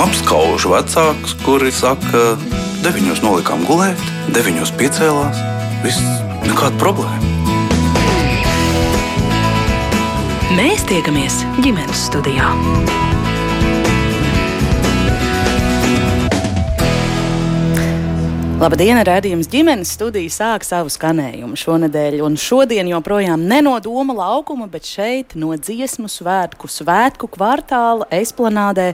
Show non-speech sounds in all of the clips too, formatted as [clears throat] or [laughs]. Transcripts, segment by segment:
apskaužu vecākus, kuri saka, deviņos nolikām gulēt, deviņos piecēlās. Viss nekāda problēma. Mēs tiekamies ģimenes studijā. Labdien, redzējums ģimenes studija sāk savu skanējumu šonadēļ, un šodien joprojām ne no Doma laukuma, bet šeit no dziesmu svētku, svētku kvartāla esplanādē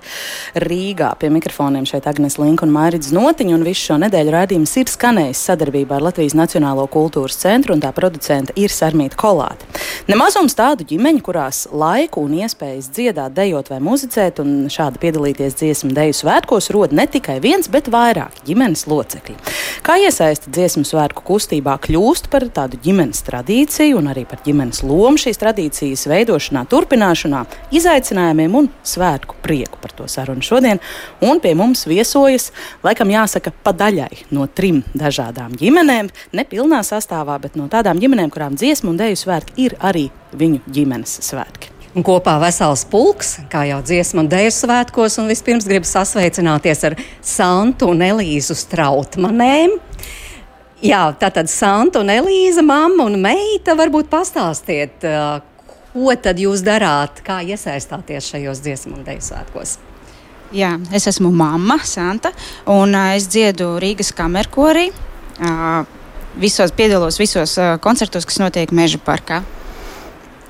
Rīgā. Pie mikrofoniem šeit Agnes Linka un Mairits Notiņa, un visu šo nedēļu redzējums ir skanējis sadarbībā ar Latvijas Nacionālo kultūras centru, un tā producenta ir Sarmīta Kolāte. Nemazums tādu ģimeņu, kurās laiku un iespējas dziedāt, dejot vai muzicēt, un šādi piedalīties dziesmu deju svētkos rod ne tikai viens, bet vairāk ģimenes locekļi. Kā iesaista dziesmu svētku kustībā kļūst par tādu ģimenes tradīciju un arī par ģimenes lomu šīs tradīcijas veidošanā, turpināšanā, izaicinājumiem un svētku prieku par to sarunu šodien. Un pie mums viesojas, laikam jāsaka, pa daļai no trim dažādām ģimenēm, ne pilnā sastāvā, bet no tādām ģimenēm, kurām dziesmu un dēļu svētki ir arī viņu ģimenes svētki. Un kopā vesels pulks, kā jau dziesmu un dēļu svētkos, un vispirms gribu sasveicināties ar Santu un Elīzu Strautmanēm. Jā, tātad Santa un Elīza, mamma un meita, varbūt pastāstiet, ko tad jūs darāt, kā iesaistāties šajos dziesmu un dēļu svētkos. Jā, es esmu mamma, Santa, un es dziedu Rīgas kamerkorī. Visos piedalos visos koncertos, kas notiek Meža parkā.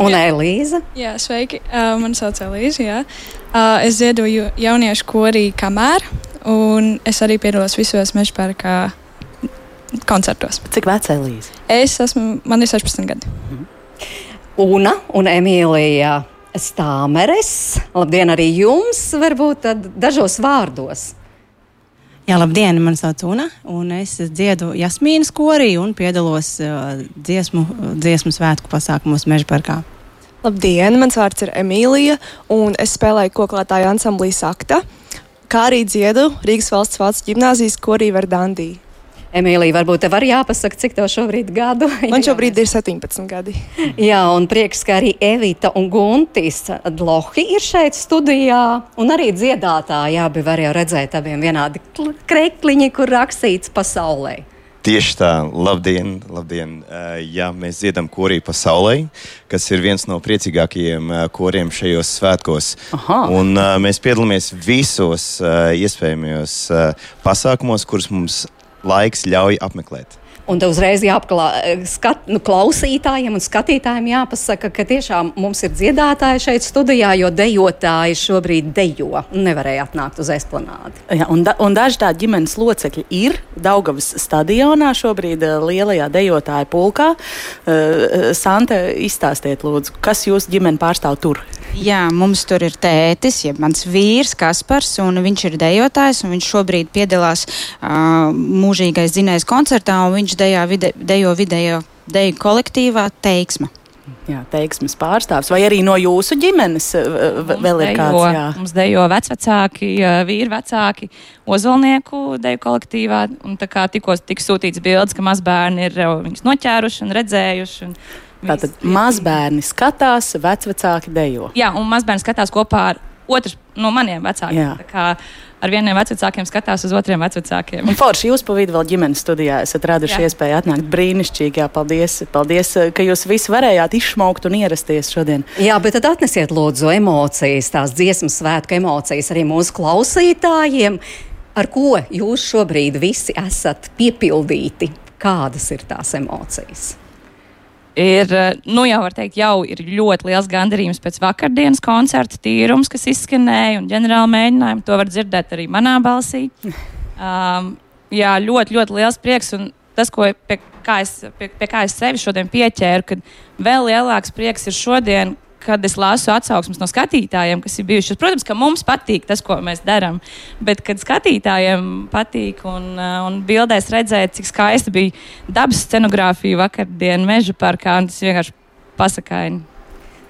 Un jā. Elīza? Jā, sveiki. Uh, mani sauc Elīza. Jā. Uh, es ziedoju jauniešu korī kamēr, un es arī piedalos visos meža parkā koncertos. Cik veca Elīza? Es esmu, man ir 16 gadi. Mhm. Una un Emīlija Stāmeres. Labdien arī jums, varbūt dažos vārdos. Jā, labdien, man sauc Una, un es dziedu Jasmīnas korī un piedalos uh, dziesmu, dziesmu svētku pasākumos Mežparkā. Labdien, mans vārds ir Emīlija, un es spēlēju koklētāju ansamblī Sakta, kā arī dziedu Rīgas valsts valsts ģimnāzijas korī Verdandī. Emīlija, varbūt tev arī jāpasaka, cik tev šobrīd gadu? Man [laughs] šobrīd ir 17 gadi. Jā, un prieks, ka arī Evita un Guntis Lohi ir šeit studijā, un arī dziedātāji abi var jau redzēt abiem vienādi krekliņi, kur rakstīts pasaulē. Tieši tā, labdien, labdien. Jā, mēs dziedam korī pasaulē, kas ir viens no priecīgākajiem koriem šajos svētkos. Aha. Un, mēs piedalāmies visos iespējamajos pasākumos, kurus mums laiks ļauj apmeklēt. Un te uzreiz jāapskat nu, klausītājiem un skatītājiem jāpasaka, ka tiešām mums ir dziedātāji šeit studijā, jo dejotāji šobrīd dejo un nevarēja atnākt uz esplanādi. Jā, un, da, un daži tādi ģimenes locekļi ir Daugavas stadionā šobrīd eh, lielajā dejotāju pulkā. Uh, Sante, izstāstiet lūdzu, kas jūsu ģimeni pārstāv tur? Jā, mums tur ir tētis, jeb mans vīrs Kaspars, un viņš ir dejotājs, un viņš šobrīd piedalās uh, mūžīgais dzinējs koncertā, un viņš dejo, vide, dejo video deju kolektīvā teiksma. Jā, teiksmes pārstāvs, vai arī no jūsu ģimenes vēl ir dejo, kāds? Jā. Mums dejo vecvecāki, vīri vecāki, ozolnieku deju kolektīvā, un tā kā tikko tika sūtīts bildes, ka mazbērni ir viņus noķēruši un redzējuši. Un Tātad mazbērni skatās, vecvecāki dejo. Jā, un mazbērni skatās kopā ar otru no maniem vecākiem. Ar vieniem vecākiem skatās uz otriem vecākiem. Un forši jūs pa vidu vēl ģimenes studijā esat raduši jā. iespēju atnākt brīnišķīgi. Jā, paldies, paldies, ka jūs visi varējāt izšmaukt un ierasties šodien. Jā, bet tad atnesiet lūdzu emocijas, tās dziesmu svētku emocijas arī mūsu klausītājiem. Ar ko jūs šobrīd visi esat piepildīti? Kādas ir tās emocijas? Ir, eh, nu jau var teikt, jau ir ļoti liels gandarījums pēc vakardienas koncerta tīrums, kas izskanēja un ģenerāla mēģinājuma. To var dzirdēt arī manā balsī. [laughs] Um, jā, ļoti, ļoti liels prieks. Un tas, ko, pie, kā es, pie, pie kā es sevi šodien pieķēru, kad vēl lielāks prieks ir šodien, kad es lasu atsauksmes no skatītājiem, kas ir bijušas. Protams, ka mums patīk tas, ko mēs darām, bet kad skatītājiem patīk un, uh, un bildēs redzēt, cik skaista bija dabas scenogrāfija vakardienas meža parkā, tas vienkārši pasakaini.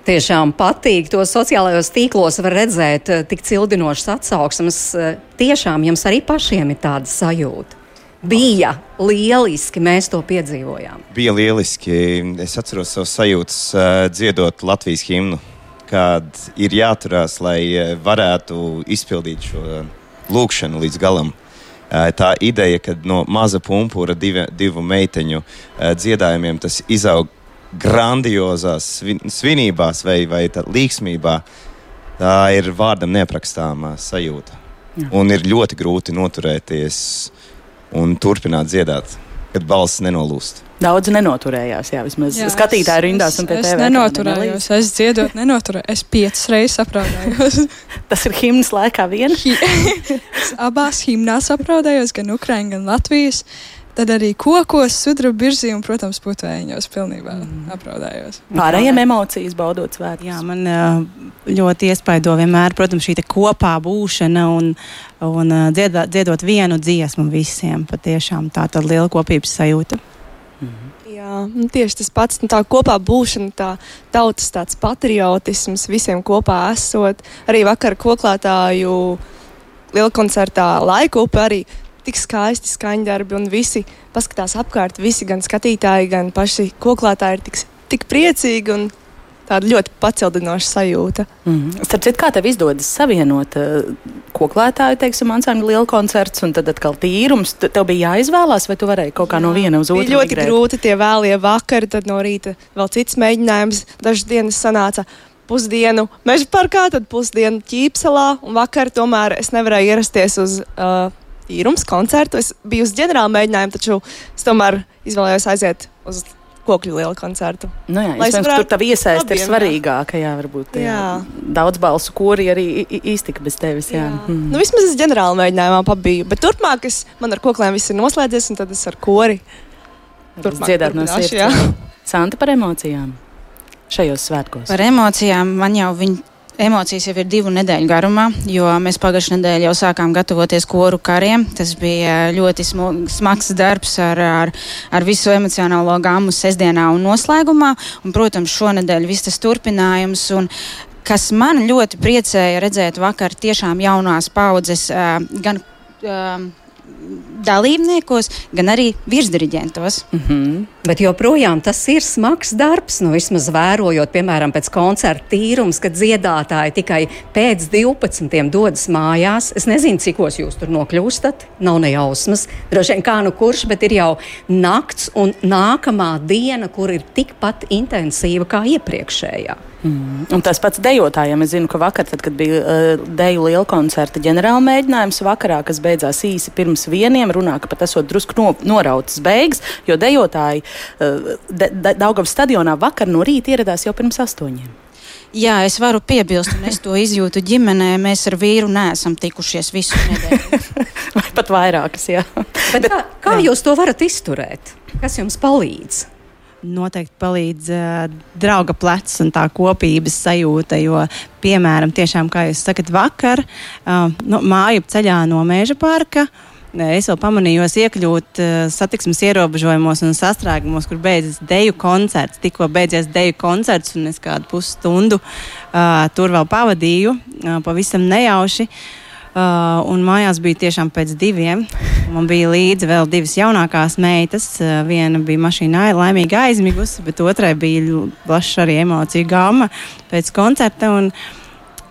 Tiešām patīk. To sociālajos tīklos var redzēt, uh, tik cildinošas atsauksmes. Uh, tiešām jums arī pašiem ir tāda sajūta bija lieliski. Mēs to piedzīvojām. Bija lieliski. Es atceros savus sajūtas uh, dziedot Latvijas himnu, kad ir jāturās, lai varētu izpildīt šo lūkšanu līdz galam. Tā ideja, ka no maza pumpura divi, divu meiteņu dziedājumiem tas izaug grandiozās svin, svinībās vai, vai līksmībā, tā ir vārdam neaprakstāmā sajūta. Jā. Un ir ļoti grūti noturēties un turpināt dziedāt, kad balss nenolūst. Daudz nenoturējās, jā, vismaz jā, skatītāju rindās un pie tevis. Es nenoturējos, es dziedot, nenoturējos. Es piecas reizes apraudējos. [laughs] Tas ir himnas laikā vien? [laughs] es abās himnās apraudējos, gan Ukraiņas, gan Latvijas. Tad arī kokos, sudraba birzī un, protams, putekļos pilnībā mm. apraudējos. Pārējiem emocijas baudot svētkus. Jā, man ļoti iespaido vienmēr, protams, šī kopā būšana un, un dziedot, dziedot vienu dziesmu visiem. Patiešām tā tad liela kopības sajūta. Jā, nu, tieši tas pats, nu, tā kopā būšana, tā tautas tāds patriotisms, visiem kopā esot. Arī vakar koklētāju liela koncertā laika upe arī tik skaisti skaņdarbi un visi paskatās apkārt, visi gan skatītāji, gan paši koklētāji ir tik, tik priecīgi un tāda ļoti paceldinoša sajūta. Mm -hmm. Starp citu, kā tev izdodas savienot uh, koklētāju, teiksim, ansambļu lielu koncertu un tad atkal tīrums? Tev bija jāizvēlās, vai tu varēji kaut kā Jā, no viena uz otru? Bija ļoti migrēt? grūti tie vēlie vakari, tad no rīta vēl cits mēģinājums. Dažas dienas sanāca pusdienu meža parkā, tad pusdienu ķīpselā, un vakar tomēr es nevarēju ierasties uz uh, tīrums koncertu. Es biju uz ģenerāla mēģinājumu, taču es tomēr izvēlējos aiziet uz kokļu lielu koncertu. Nu jā, es domāju, ka tur tā iesaiste ir svarīgāka. Jā, varbūt jā. Jā. daudz balsu kori arī iztika bez tevis. Jā. Jā. Hmm. Nu, vismaz es ģenerāla mēģinājumā pabiju, bet turpmāk es, man ar kokliem viss ir noslēdzies, un tad es ar kori turpmāk dziedāt no sirds. Santa par emocijām šajos svētkos. Par emocijām man jau viņi Emocijas jau ir divu nedēļu garumā, jo mēs pagājušajā nedēļā jau sākām gatavoties koru kariem. Tas bija ļoti smags darbs ar, ar, ar visu emocionālo gāmu sestdienā un noslēgumā. Un, protams, šonadēļ viss tas turpinājums. Un, kas man ļoti priecēja redzēt vakar tiešām jaunās paudzes, gan dalībniekos, gan arī virsdiriģentos. Mm -hmm. Bet joprojām tas ir smags darbs. Nu, vismaz vērojot, piemēram, pēc koncerta tīrums, kad dziedātāji tikai pēc 12. dodas mājās. Es nezinu, cikos jūs tur nokļūstat. Nav nejausmas. Droši vien kā nu kurš, bet ir jau nakts un nākamā diena, kur ir tikpat intensīva kā iepriekšējā. Mm. Un tas pats dejotājiem. Es zinu, ka vakar, tad, kad bija uh, deju liela koncerta ģenerāla mēģinājums, vakarā, kas beidzās īsi pirms vieniem, runā, ka pat esot drusku no, norautas beigas, jo dejotāji de, de, Daugavas stadionā vakar no rīta ieradās jau pirms astoņiem. Jā, es varu piebilst, un es to izjūtu ģimenē. Mēs ar vīru neesam tikušies visu nedēļu. [laughs] Vai pat vairākas, jā. Bet kā, kā jūs to varat izturēt? Kas jums palīdz? noteikti palīdz uh, drauga plecs un tā kopības sajūta. Jo, piemēram, tiešām, kā jūs sakat, vakar uh, no, māju ceļā no Mēža parka. Es vēl pamanīju, iekļūt uh, satiksmes ierobežojumos un sastrēgumos, kur beidzas deju koncerts. Tikko beidzies deju koncerts, un es kādu pusstundu uh, tur vēl pavadīju, uh, pavisam nejauši. Uh, Uh, un mājās bija tiešām pēc diviem. Man bija līdzi vēl divas jaunākās meitas. Uh, viena bija mašīnā laimīgi aizmigusi, bet otrai bija plaša arī emociju gama pēc koncerta. Un,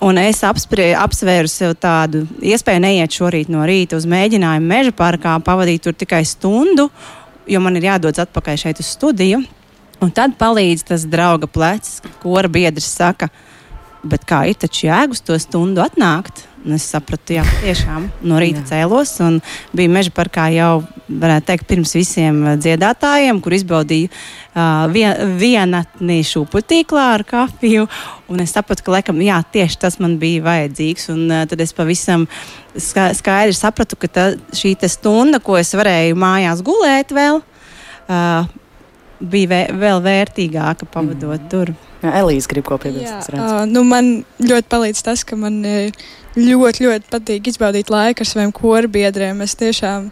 un es apsprie, apsvēru sev tādu iespēju neiet šorīt no rīta uz mēģinājumu meža parkā, pavadīt tur tikai stundu, jo man ir jādodas atpakaļ šeit uz studiju. Un tad palīdz tas drauga plecs, ar biedrs saka, bet kā ir taču jēgus to stundu atnākt? Un es sapratu, jā, tiešām no rīta cēlos un biju meža parkā jau, varētu teikt, pirms visiem dziedātājiem, kur izbaudīju uh, vien, vienatni šūputīklā ar kafiju. Un es sapratu, ka laikam, jā, tieši tas man bija vajadzīgs. Un uh, tad es pavisam skaidri sapratu, ka ta, šī stunda, ko es varēju mājās gulēt vēl, uh, bija vē, vēl vērtīgāka pavadot mm. tur. Jā, Elīze grib ko piebilst. Uh, nu man ļoti palīdz tas, ka man ļoti, ļoti patīk izbaudīt laiku ar saviem korbiedriem. Es tiešām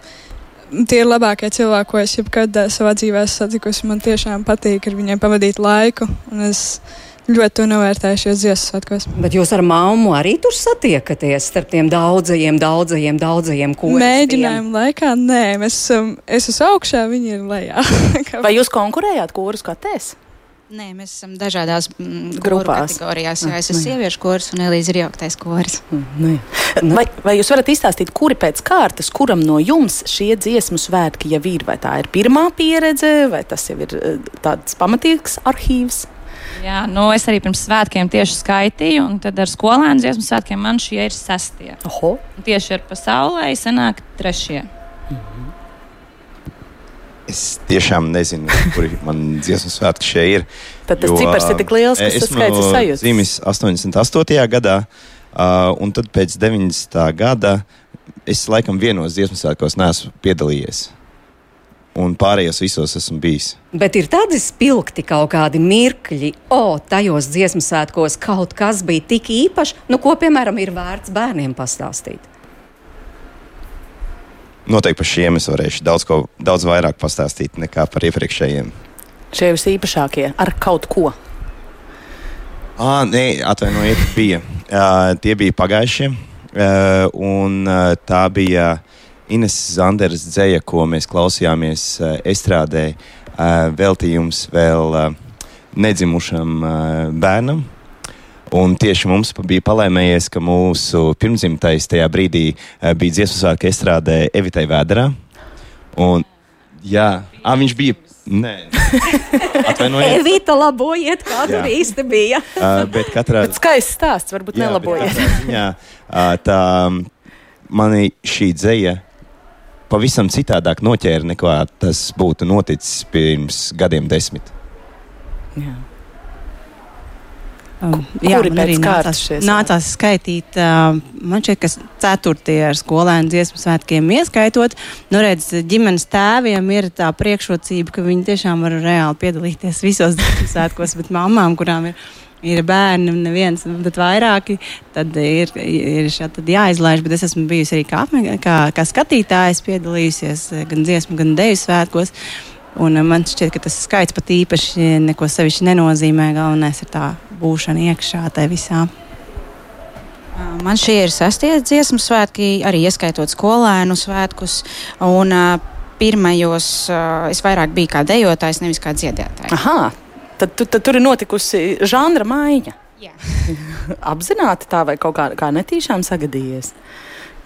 tie ir labākie cilvēki, ko es jebkad savā dzīvē esmu satikusi. Man tiešām patīk ar viņiem pavadīt laiku. Es ļoti to novērtēju šajos Ziemassvētkos. Bet jūs ar mammu arī tur satiekaties starp tiem daudzajiem, daudzajiem, daudzajiem kuriem? Mēģinājumu laikā nē, mēs esam, es esmu augšā, viņi ir lejā. [laughs] Vai jūs konkurējāt kurus katēs? Nē, mēs esam dažādās mm, grupās. Kategorijās. Jā, es esmu sieviešu kurs un Elīze ir jauktais kurs. Mm, Vai, vai jūs varat izstāstīt, kuri pēc kārtas, kuram no jums šie dziesmu svētki jau ir? Vai tā ir pirmā pieredze, vai tas jau ir eh, tāds pamatīgs arhīvs? Jā, nu es arī pirms svētkiem tieši skaitīju, un tad ar skolēnu dziesmu svētkiem man šie ir sestie. Oho. Un tieši ar pasaulē sanāk trešie. Es tiešām nezinu, kuri man dziesmu svētki šie ir. Tad tas cipars ir tik liels, ka tas skaits ir sajūts. Zīmis 88. gadā, uh, un tad pēc 90. gada es laikam vienos dziesmu svētkos neesmu piedalījies. Un pārējos visos esmu bijis. Bet ir tādi spilgti kaut kādi mirkļi, o, tajos dziesmu svētkos kaut kas bija tik īpašs, nu, ko, piemēram, ir vērts bērniem pastāstīt. Noteikti par šiem es varēšu daudz, ko, daudz vairāk pastāstīt nekā par iepriekšējiem. Šie ir īpašākie ar kaut ko. Ah, nē, atvainojiet, bija. Uh, tie bija pagājušie. Uh, un uh, tā bija Ines Zanderas dzēja, ko mēs klausījāmies uh, estrādē. Uh, veltījums vēl uh, nedzimušam bērnam. Un tieši mums bija palēmējies, ka mūsu pirmzimtais tajā brīdī bija dziesmu svētku estrādē Evitai Vēderā. Un, jā, à, viņš bija. Nē, [laughs] atvainojiet. Evita labojiet, kā Jā. tur īsti bija. [laughs] Uh, bet katrā Bet skaists stāsts, varbūt Jā, nelabojiet. katrā ziņā, ā, tā mani šī dzeja pavisam citādāk noķēra nekā tas būtu noticis pirms gadiem desmit. Jā. Um, jā, Kuri arī nācās, šie nācās skaitīt. Uh, man šķiet, ka ceturtie ar skolēnu dziesmu svētkiem ieskaitot. Nu, redz, ģimenes tēviem ir tā priekšrocība, ka viņi tiešām var reāli piedalīties visos dziesmu svētkos, bet mamām, kurām ir. Ir bērni, neviens, bet vairāki. Tad ir, ir šā, tad jāizlaiž. Bet es esmu bijusi arī kā, kā, kā skatītājs, piedalījusies eh, gan dziesmu, gan deju svētkos. Un eh, man šķiet, ka tas skaits pat īpaši neko sevišķi nenozīmē. Galvenais ir tā būšana iekšā tajā visā. Man šie ir sastie dziesmu svētki, arī ieskaitot skolēnu svētkus. Un, Pirmajos uh, es vairāk biju kā dejotājs, nevis kā dziedātājs. Aha, tad, tu- tad tur ir notikusi žanra maiņa. Jā. [laughs] Apzināti tā vai kaut kā, kā netīšām sagadījies.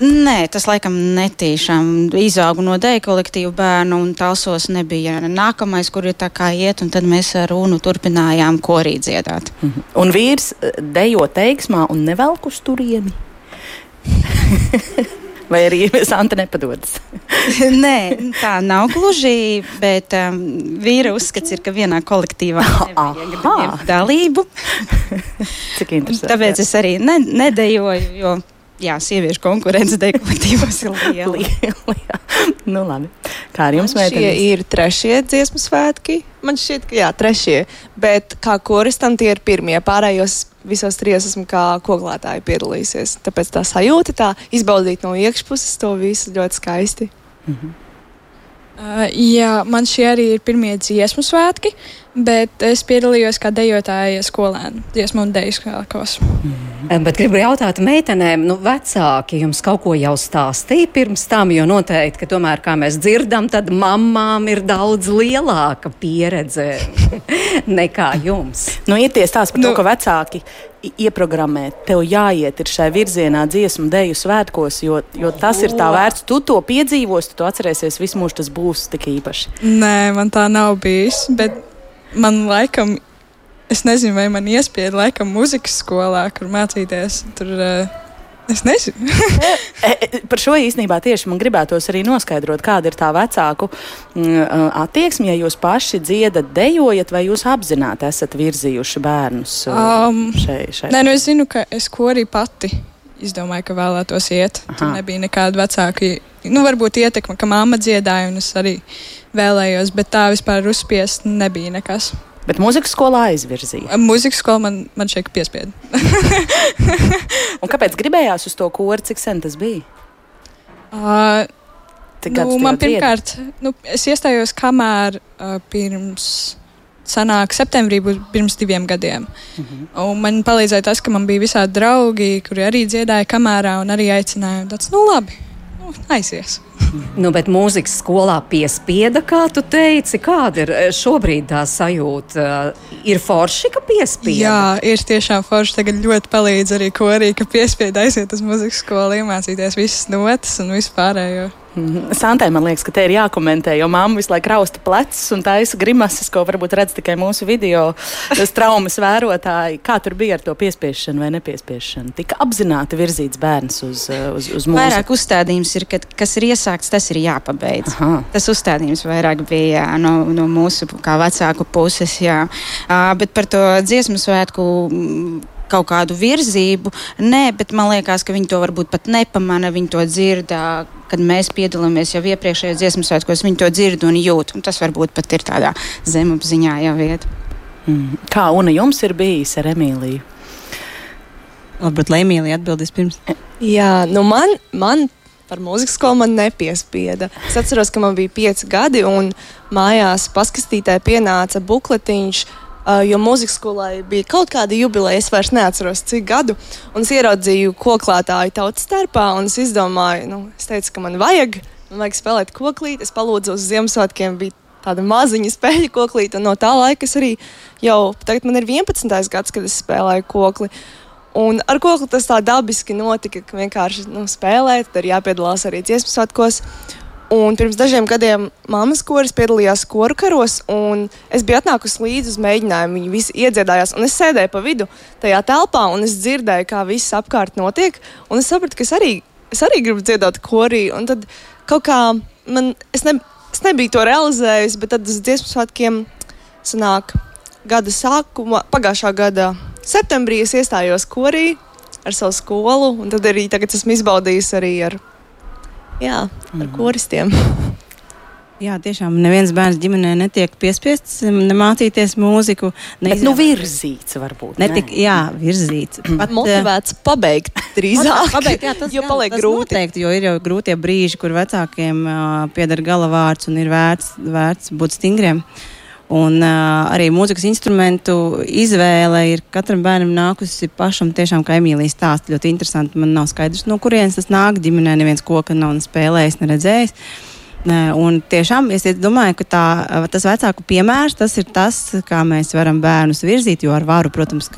Nē, tas laikam netīšām izauga no dēļa kolektīva bērnu, un talsos nebija nākamais, kur ir tā kā iet, un tad mēs ar Runu turpinājām korī dziedāt. Un vīrs eh, dejo teiksmā un nevelk uz turieni. [laughs] Vai arī [laughs] Santa nepadodas? [laughs] Nē, tā nav gluži, bet um, vīra uzskats ir, ka vienā kolektīvā ņemt dalību. [laughs] Cik interesanti. Tāpēc es arī ne, nedejoju, jo jā, sieviešu konkurence deju kolektīvos ir liela. Liela, jā. nu, labi. Kā ar jums, Šie meitenes? ir trešie dziesmu svētki. Man šķiet, ka jā, trešie. Bet kā koristam tie ir pirmie. Pārējos visos trijos esmu kā koklētāji piedalījusies. Tāpēc tā sajūta, tā izbaudīt no iekšpuses to visu ļoti skaisti. Uh, jā, man šie arī ir pirmie dziesmu svētki, bet es piedalījos kā dejotāja skolēnu dziesmu un deju svētkos. Bet gribu jautāt meitenēm, nu, vecāki jums kaut ko jau stāstīja pirms tam, jo noteikti, ka tomēr, kā mēs dzirdam, tad mamām ir daudz lielāka pieredze [laughs] nekā jums. Nu, ir tie stāsti par nu, to, ka vecāki i- ieprogrammē, tev jāiet ir šai virzienā dziesmu deju svētkos, jo, jo tas ir tā vērts. Tu to piedzīvosi, tu to atcerēsies, visu mūžu tas būs tik īpaši. Nē, man tā nav bijis, bet man laikam, es nezinu, vai man iespieda laikam muzikas skolā, kur mācīties. Tur, uh, es nezinu. [laughs] E, e, Par šo īstenībā tieši man gribētos arī noskaidrot, kāda ir tā vecāku mm, attieksme, ja jūs paši dziedat, dejojat, vai jūs apzināti esat virzījuši bērnus uh, Um, šai, šai. Nē, nu es zinu, ka es ko arī pati izdomāju, ka vēlētos iet. Tur Aha. nebija nekāda vecāka, nu, varbūt ietekme, ka mamma dziedāja, un es arī vēlējos, bet tā vispār uzspiest nebija nekas. Bet mūzikas skolā aizvirzīja. Mūzikas skola man, man šeit piespieda. Un kāpēc gribējās uz to kori, cik sen tas bija? Uh, Cik nu, man pirmkārt, nu, es iestājos kamēr uh, pirms. Sanāk, septembrī būs pirms diviem gadiem. Mhm. Un man palīdzēja tas, ka man bija visādi draugi, kuri arī dziedāja kamerā un arī aicināja. Tāds, nu, labi, nu, aizies. Nu, bet mūzikas skolā piespieda, kā tu teici, kāda ir eh, šobrīd tā sajūta? Eh, ir forši, ka piespieda. Jā, ir tiešām forši. Tagad ļoti palīdz arī korī, ka piespieda aiziet uz mūzikas skolu, iemācīties visas notas un vispārējo. Santai man liekas, ka te ir jākomentē, jo mamma visu laiku rausta plecus un taisa grimases, ko varbūt redz tikai mūsu video traumas vērotāji. Kā tur bija ar to piespiešanu vai nepiespiešanu? Tika apzināti virzīts bērns uz, uz, uz mūziku. Vairāk uzstādījums ir, ka kas ir iesākts, tas ir jāpabeidz. Aha. Tas uzstādījums vairāk bija jā, no, no mūsu kā vecāku puses, jā. Uh, bet par to dziesmu svētku kaut kādu virzību. Nē, bet man liekas, ka viņi to varbūt pat nepamana. Viņi to dzird, kad mēs piedalāmies jau iepriekšējos dziesmu svētkos. Viņi to dzird un jūt. Un tas varbūt pat ir tādā zemapziņā jau vieta. Mm. Kā un jums ir bijis ar Emīliju? Varbūt Emīlija atbildēs pirms. Jā, nu man, man par mūzikas skolu man nepiespieda. Es atceros, ka man bija pieci gadi un mājās paskastītē pienāca bukletiņš jo mūzikas skolai bija kaut kāda jubileja, es vairs neatceros, cik gadu. Un es ieraudzīju koklētāju tautas starpā, un es izdomāju, nu, es teicu, ka man vajag, man vajag spēlēt koklīti. Es palūdzu uz Ziemassvētkiem, bija tāda maziņa spēļu koklīte, un no tā laika es arī jau, tagad man ir 11. gads, kad es spēlēju kokli. Un ar kokli tas tā dabiski notika, ka vienkārši nu, spēlēt, tad ir jāpiedalās arī dziesmu svētkos. Un pirms dažiem gadiem mammas koris piedalījās koru karos, un es biju atnākusi līdzi uz mēģinājumu. Viņi visi iedziedājās, un es sēdēju pa vidu tajā telpā, un es dzirdēju, kā viss apkārt notiek. Un es sapratu, ka es arī, es arī gribu dziedāt korī. Un tad kaut kā man, es, ne, es nebiju to realizējis, bet tad uz dziesmu svētkiem sanāk gada sākumā, pagājušā gada septembrī es iestājos korī ar savu skolu, un tad arī tagad esmu izbaudījis arī ar jā, ar mm. koristiem. [laughs] Jā, tiešām neviens bērns ģimenē netiek piespiests mācīties mūziku. Bet, nu, virzīts varbūt. Netik, jā, virzīts. [clears throat] Pat motivēts pabeigt [laughs] drīzāk. pabeigt, jā, tas, jo paliek tas grūti. Noteikti, jo ir jau grūtie brīži, kur vecākiem uh, pieder galavārds un ir vērts, vērts būt stingriem. Un uh, arī mūzikas instrumentu izvēle ir katram bērnam nākusi pašam, tiešām, kā Emīlija stāsta, ļoti interesanti. Man nav skaidrs, no kurienes tas nāk. Ģimenē neviens koka nav ne spēlējis, ne redzējis. Un tiešām es domāju, ka tā, tas vecāku piemērs tas ir tas, kā mēs varam bērnus virzīt. Jo ar varu, protams,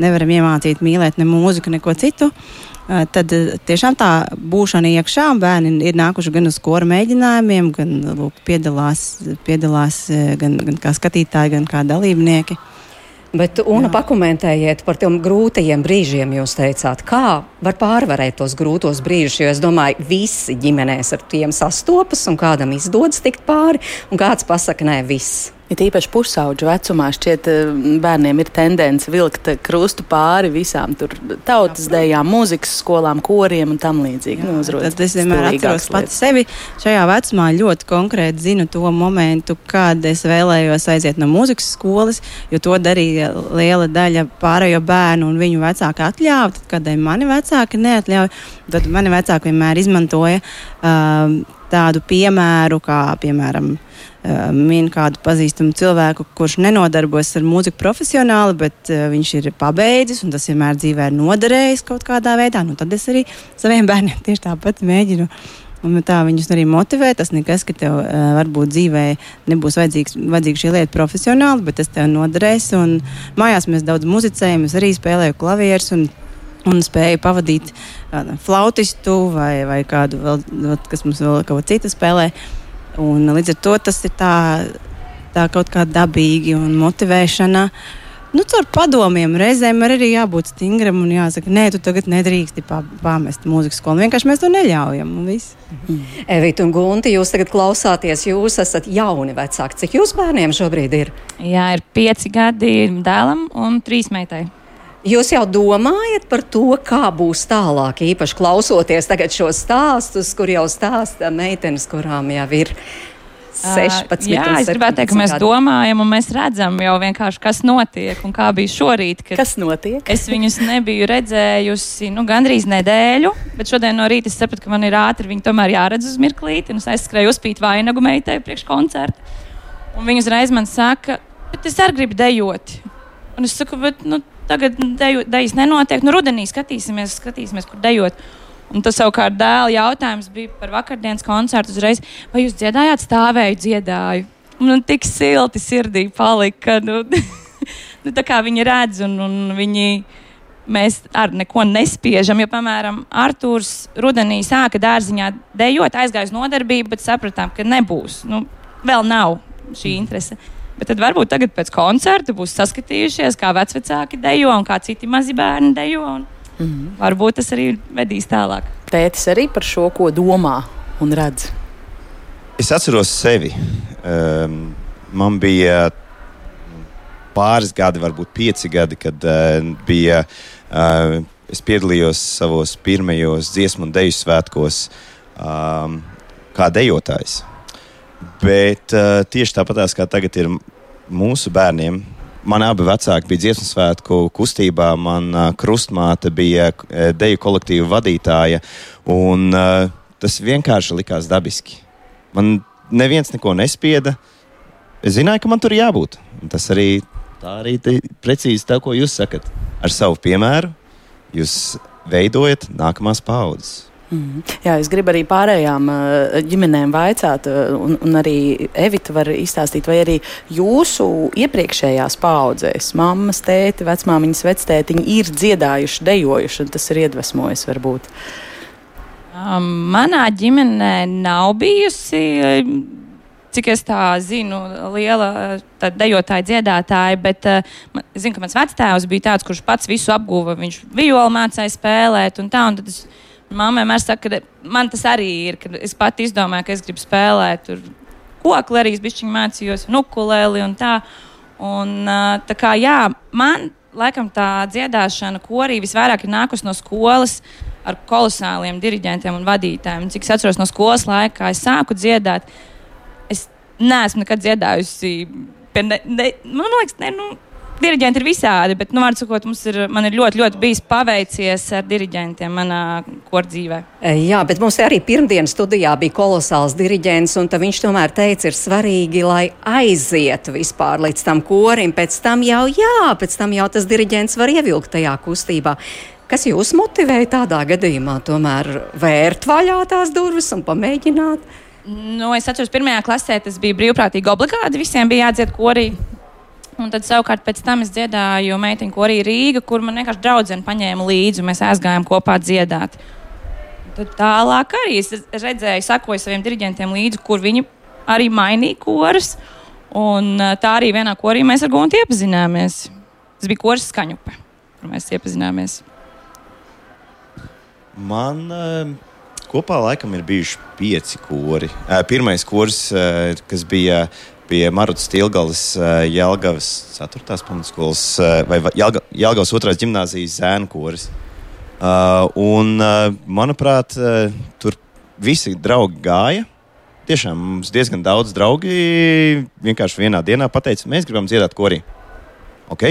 nevaram iemācīt mīlēt ne mūziku, neko citu. Tad tiešām tā būšana iekšā, bērni ir nākuši gan uz skolu mēģinājumiem, gan lūk, piedalās, piedalās gan, gan kā skatītāji, gan kā dalībnieki. Bet, Una, pakomentējiet par tiem grūtajiem brīžiem. Jūs teicāt, kā var pārvarēt tos grūtos brīžus, jo es domāju, visi ģimenēs ar tiem sastopas, un kādam izdodas tikt pāri, un kāds pasaka, nē, viss. It īpaši pusauģu vecumā šķiet, eh, bērniem ir tendence vilkt krustu pāri visām tautas dēļām, mūzikas skolām, koriem un tam līdzīgi. Nu, tad es vienmēr atceros pati sevi. Šajā vecumā ļoti konkrēti zinu to momentu, kad es vēlējos aiziet no mūzikas skolas, jo to darīja liela daļa pārējo bērnu un viņu vecāki atļāva. Tad, kad mani vecāki neatļauja, tad mani vecāki vienmēr izmantoja uh, tādu piemēru, kā piemēram uh, min kādu pazīstamu cilvēku, kurš nenodarbojas ar mūziku profesionāli, bet uh, viņš ir pabeidzis un tas vienmēr dzīvē ir noderējis kaut kādā veidā. Nu, tad es arī saviem [laughs] bērniem tieši tāpat mēģinu. Un tā viņus arī motivē. Tas nekas, ka tev uh, varbūt dzīvē nebūs vajadzīga šī lieta profesionāli, bet tas tev noderēs. Un mājās mēs daudz muzicējam, es arī spēlēju klavierus un spēju pavadīt kādu flautistu vai, vai kādu vēl, kas mums vēl kaut ko citu spēlē. Un līdz ar to tas ir tā, tā kaut kā dabīgi un motivēšana. Nu, caur padomiem reizēm ir arī jābūt stingram un jāsaka, nē, tu tagad nedrīksti pamest mūzikas skolu. Vienkārši mēs to neļaujam. Mm. Evita un Gunti, jūs tagad klausāties, jūs esat jauni vecāki. Cik jūs bērniem šobrīd ir? Jā, ir pieci gadi dēlam un trīs meitai. Jūs jau domājat par to, kā būs tālāk, īpaši klausoties šos stāstus, kur jau stāsta meitenes, kurām jau ir 16. Uh, jā, es gribētu teikt, ka mēs domājam, un mēs redzam jau vienkārši, kas notiek un kā bija šorīt. Kas notiek? Es viņus nebiju redzējusi nu, gandrīz nedēļu, bet šodien no rīta es sapratu, ka man ir ātri viņi tomēr jāredz uz mirklīti, un es aizskrēju uzpīt vainagu meitai priekš koncerta. Un viņi uzreiz man saka, bet es arī gribu dejot. Un es saku, bet nu, tagad deju, dejas nenotiek. Nu, rudenī skatīsimies, skatīsimies, kur dejot. Un tas savukārt dēla jautājums bija par vakardienas koncertu uzreiz. Vai jūs dziedājāt, stāvēju, dziedāju? Man tik silti sirdī palika. Nu, [laughs] nu, tā kā viņi redz un, un viņi. Mēs ar neko nespiežam, jo, piemēram, Arthurs rudenī sāka dārziņā dejot, aizgāja uz nodarbību, bet sapratām, ka nebūs. Nu, vēl nav šī interese. Bet tad varbūt tagad pēc koncerta būs saskatījušies, kā vecāki dejo un kā citi mazi bērni dejo. Un Mm -hmm. Varbūt tas arī vedīs tālāk. Tētis arī par šo ko domā un redz. Es atceros sevi. Um, man bija pāris gadi, varbūt pieci gadi, kad uh, bija. Uh, es piedalījos savos pirmajos dziesmu un dēļu svētkos um, kā dejotājs. Bet uh, tieši tāpat kā tagad ir mūsu bērniem, Man abi vecāki bija dziesmu svētku kustībā, mana krustmāte bija deju kolektīva vadītāja. Un, uh, tas vienkārši likās dabiski. Man neviens neko nespieda. Es zināju, ka man tur jābūt. Un tas arī tā arī precīzi tā, ko jūs sakat. Ar savu piemēru jūs veidojat nākamās paudzes. Mm. Jā, es gribu arī pārējām uh, ģimenēm vaicāt, uh, un, un arī Evita var izstāstīt, vai arī jūsu iepriekšējās paudzēs, mammas, tēti, vecmāmiņas, vectētiņi ir dziedājuši, dejojuši, un tas ir iedvesmojis varbūt. Manā ģimenē nav bijusi cik es tā zinu, liela dejotāja, dziedātāja, bet uh, zinu, ka mans vectēvs bija tāds, kurš pats visu apguva. Viņš violi mācīja spēlēt, un tā. Un tad es Māma vienmēr saka, ka man tas arī ir, ka es pati izdomāju, ka es gribu spēlēt tur kokli, arī es bišķiņu mācījos, un ukulēli un tā. Un, tā kā jā, man laikam tā dziedāšana korī visvairāk ir nākusi no skolas ar kolosāliem diriģentiem un vadītājiem. Cik es atceros no skolas laika, kad es sāku dziedāt, es neesmu nekad dziedājusi. Ne, ne, man liekas, ne, nu, Diriģenti ir visādi, bet, nu, sakot, mums ir, man ir ļoti, ļoti bijis paveicies ar diriģentiem manā kordzīvē. E, jā, bet mums arī pirmdienas studijā bija kolosāls diriģents, un viņš tomēr teica, ir svarīgi, lai aiziet vispār līdz tam korim. Pēc tam jau, jā, pēc tam jau tas diriģents var ievilkt tajā kustībā. Kas jūs motivēja tādā gadījumā tomēr vērt vaļā tās durvis un pamēģināt? Nu, es atceros, pirmajā klasē tas bija brīvprātīgi obligāti. Visiem bija jādzied korī. Un tad savukārt pēc tam es dziedāju meitiņu, ko arī Rīga, kur man vienkārši draudzene paņēma līdzi, un mēs aizgājām kopā dziedāt. Tad tālāk arī es redzēju, sakoju saviem diriģentiem līdzi, kur viņi arī mainīja korus. Un tā arī vienā korī mēs ar Guntu iepazināmies. Tas bija koris skaņupe, kur mēs iepazināmies. Man uh, kopā laikam ir bijuši pieci kori. Uh, pirmais kurs, uh, kas bija pie Marutas Tilgalas eh, Jelgavas 4. pamatskolas eh, vai Jelgavas 2. gimnāzijas zēnu koris. Uh, un, manuprāt, tur visi draugi gāja. Tiešām mums diezgan daudz draugi vienkārši vienā dienā pateica, mēs gribam dziedāt korī. Ok,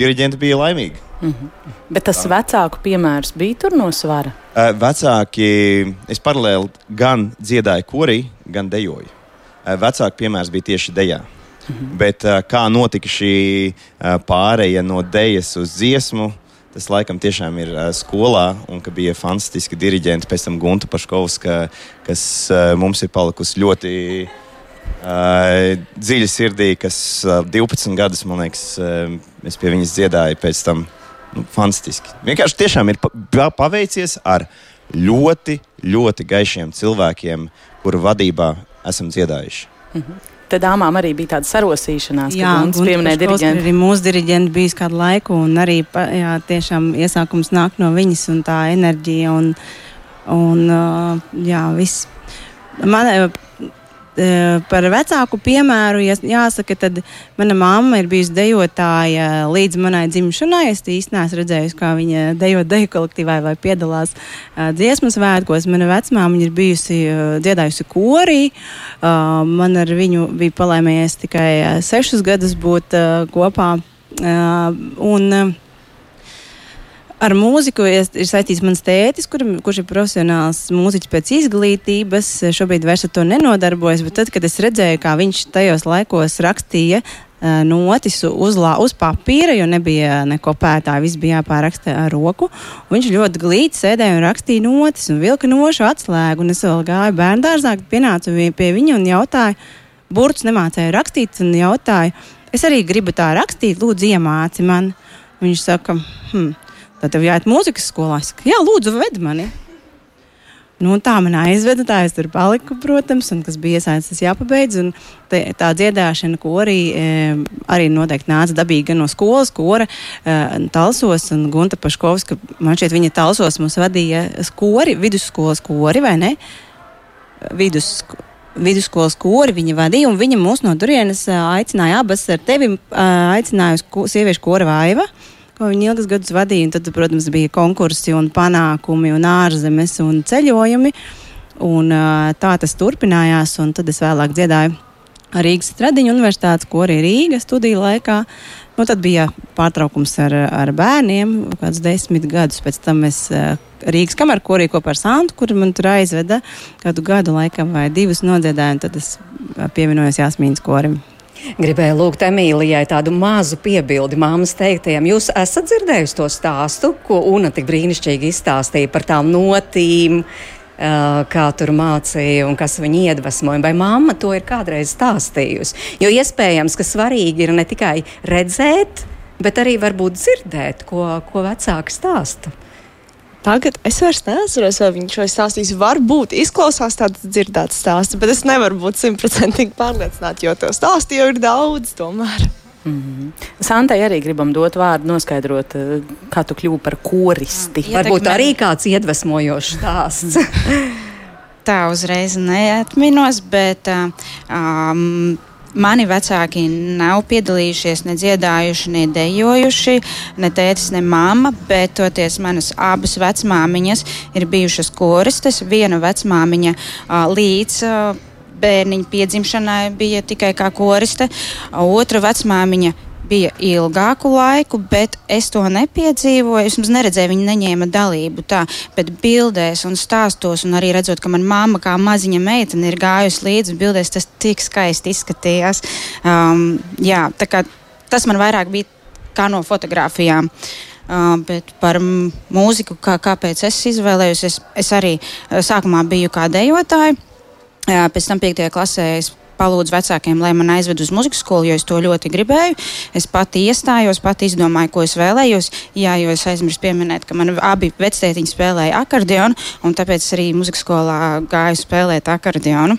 diriģenti bija laimīgi. Mm -hmm. Bet tas vecāku piemērs bija tur no svara. Vecāki, es paralēli gan dziedāju korī, gan dejoju. Eh, vecāka piemērs bija tieši dejā. Mhm. Bet eh, kā notika šī eh, pāreja no dejas uz dziesmu, tas laikam tiešām ir skolā, un ka bija fantastiski diriģenti, pēc tam Gunta Paškovska, kas mums ir palikusi ļoti dziļi sirdī, kas uh, 12 gadus, man liekas, es pie viņas dziedāju pēc tam. Nu, fantastiski. Vienkārši tiešām ir paveicies ar ļoti, ļoti gaišiem cilvēkiem, kuru vadībā esam dziedājuši. Mm -hmm. Te dāmām arī bija tāda sarosīšanās, jā, kad mums pieminēja diriģenti. Arī mūsu diriģenti bijis kādu laiku, un arī jā, tiešām iesākums nāk no viņas un tā enerģija un, un jā, viss. Man, par vecāku piemēru, ja jāsaka, tad mana mamma ir bijusi dejotāja līdz manai dzimšanai. Es īstenībā neesmu redzējusi, kā viņa dejo deju kolektīvā vai piedalās uh, dziesmu svētkos. Mana vecmāmiņa ir bijusi uh, dziedājusi korī. Man ar viņu bija palaimējies tikai sešus gadus būt kopā. Un, Ar mūziku ir saistīts mans tētis, kur, kurš ir profesionāls mūziķis pēc izglītības. Šobrīd vairs ar to nenodarbojas, bet tad, kad es redzēju, kā viņš tajos laikos rakstīja uh, notis uz, lā, uz papīra, jo nebija neko pētāja, viss bija jāpāraksta ar roku. Viņš ļoti glīti sēdēja un rakstīja notis un vilka nošu atslēgu. Un es vēl gāju bērngārzā, pienācu pie viņa un jautāju, burts nemācēju rakstīt un jautāju, es arī gribu tā rakstīt, lūdzu, iemāci man. Viņš saka, hmm, Tad tev jāiet mūzikas skolā. Es saku, jā, lūdzu, ved mani. Nu, tā man aizveda, tā es tur paliku, protams, un kas bija iesaistīts, tas jāpabeidz. Te, tā dziedāšana, ko arī, e, arī noteikti nāca dabīgi gan no skolas, kora e, talsos, un Gunta Paškovska, man šķiet, viņa talsos mums vadīja skori, vidusskolas kori, vai ne? Vidus, vidusskolas kori viņa vadīja, un viņa mūs no turienes aicināja abas ar tevi, aicināja uz sieviešu kora vaiva. Uh, ko viņi ilgus gadus vadīja. Tad, protams, bija konkursi un panākumi un ārzemes un ceļojumi. Un, tā tas turpinājās, un tad es vēlāk dziedāju Rīgas Tradiņu universitātes, ko arī Rīga studiju laikā. Nu, tad bija pārtraukums ar, ar bērniem, kāds desmit gadus pēc tam es Rīgas kamerā korī kopā ar Santu, kur man tur aizveda kādu gadu laikam vai divus nodziedājumu, tad es pievienojos Jāsmīnas korim. Gribēju lūgt Emīlijai tādu mazu piebildi māmas teiktajam. Jūs esat dzirdējusi to stāstu, ko Una tik brīnišķīgi izstāstīja par tām notīm, kā tur mācīja un kas viņu iedvesmoja. Vai mamma to ir kādreiz stāstījusi? Jo iespējams, ka svarīgi ir ne tikai redzēt, bet arī varbūt dzirdēt, ko, ko vecāki stāsta. Tagad es vairs neatceros, vai viņš to stāstīs. Varbūt izklausās tāds dzirdēts stāsts, bet es nevaru būt simtprocentīgi pārliecināta, jo to stāstu jau ir daudz tomēr. Mm -hmm. Santai arī gribam dot vārdu, noskaidrot, eh, kā tu kļūsi par koristi. Mm. Varbūt arī kāds iedvesmojošs stāsts. [laughs] Tā uzreiz neatminos, bet um, Mani vecāki nav piedalījušies, ne dziedājuši, ne dejojuši, ne tētis, ne mamma, bet toties manas abas vecmāmiņas ir bijušas koristes. Viena vecmāmiņa līdz bērniņa piedzimšanai bija tikai kā koriste, otra vecmāmiņa bija ilgāku laiku, bet es to nepiedzīvoju. Es neredzēju, viņa neņēma dalību tā, bet bildēs un stāstos, un arī redzot, ka manā mamma kā maziņa meitene ir gājusi līdzi bildēs, tas tik skaisti izskatījās. Um, jā, tas man vairāk bija kā no fotografijām. Uh, bet par mūziku, kā, kāpēc es izvēlējos, es, es arī uh, sākumā biju kā dejotāja. Uh, pēc tam 5. klasē es palūdzu vecākiem, lai man aizved uz muzikas skolu, jo es to ļoti gribēju. Es pati iestājos, pati izdomāju, ko es vēlējos. Jā, jo es aizmirsu pieminēt, ka man abi vectētiņi spēlēja akordeonu, un tāpēc arī muzikas skolā gāju spēlēt akordeonu.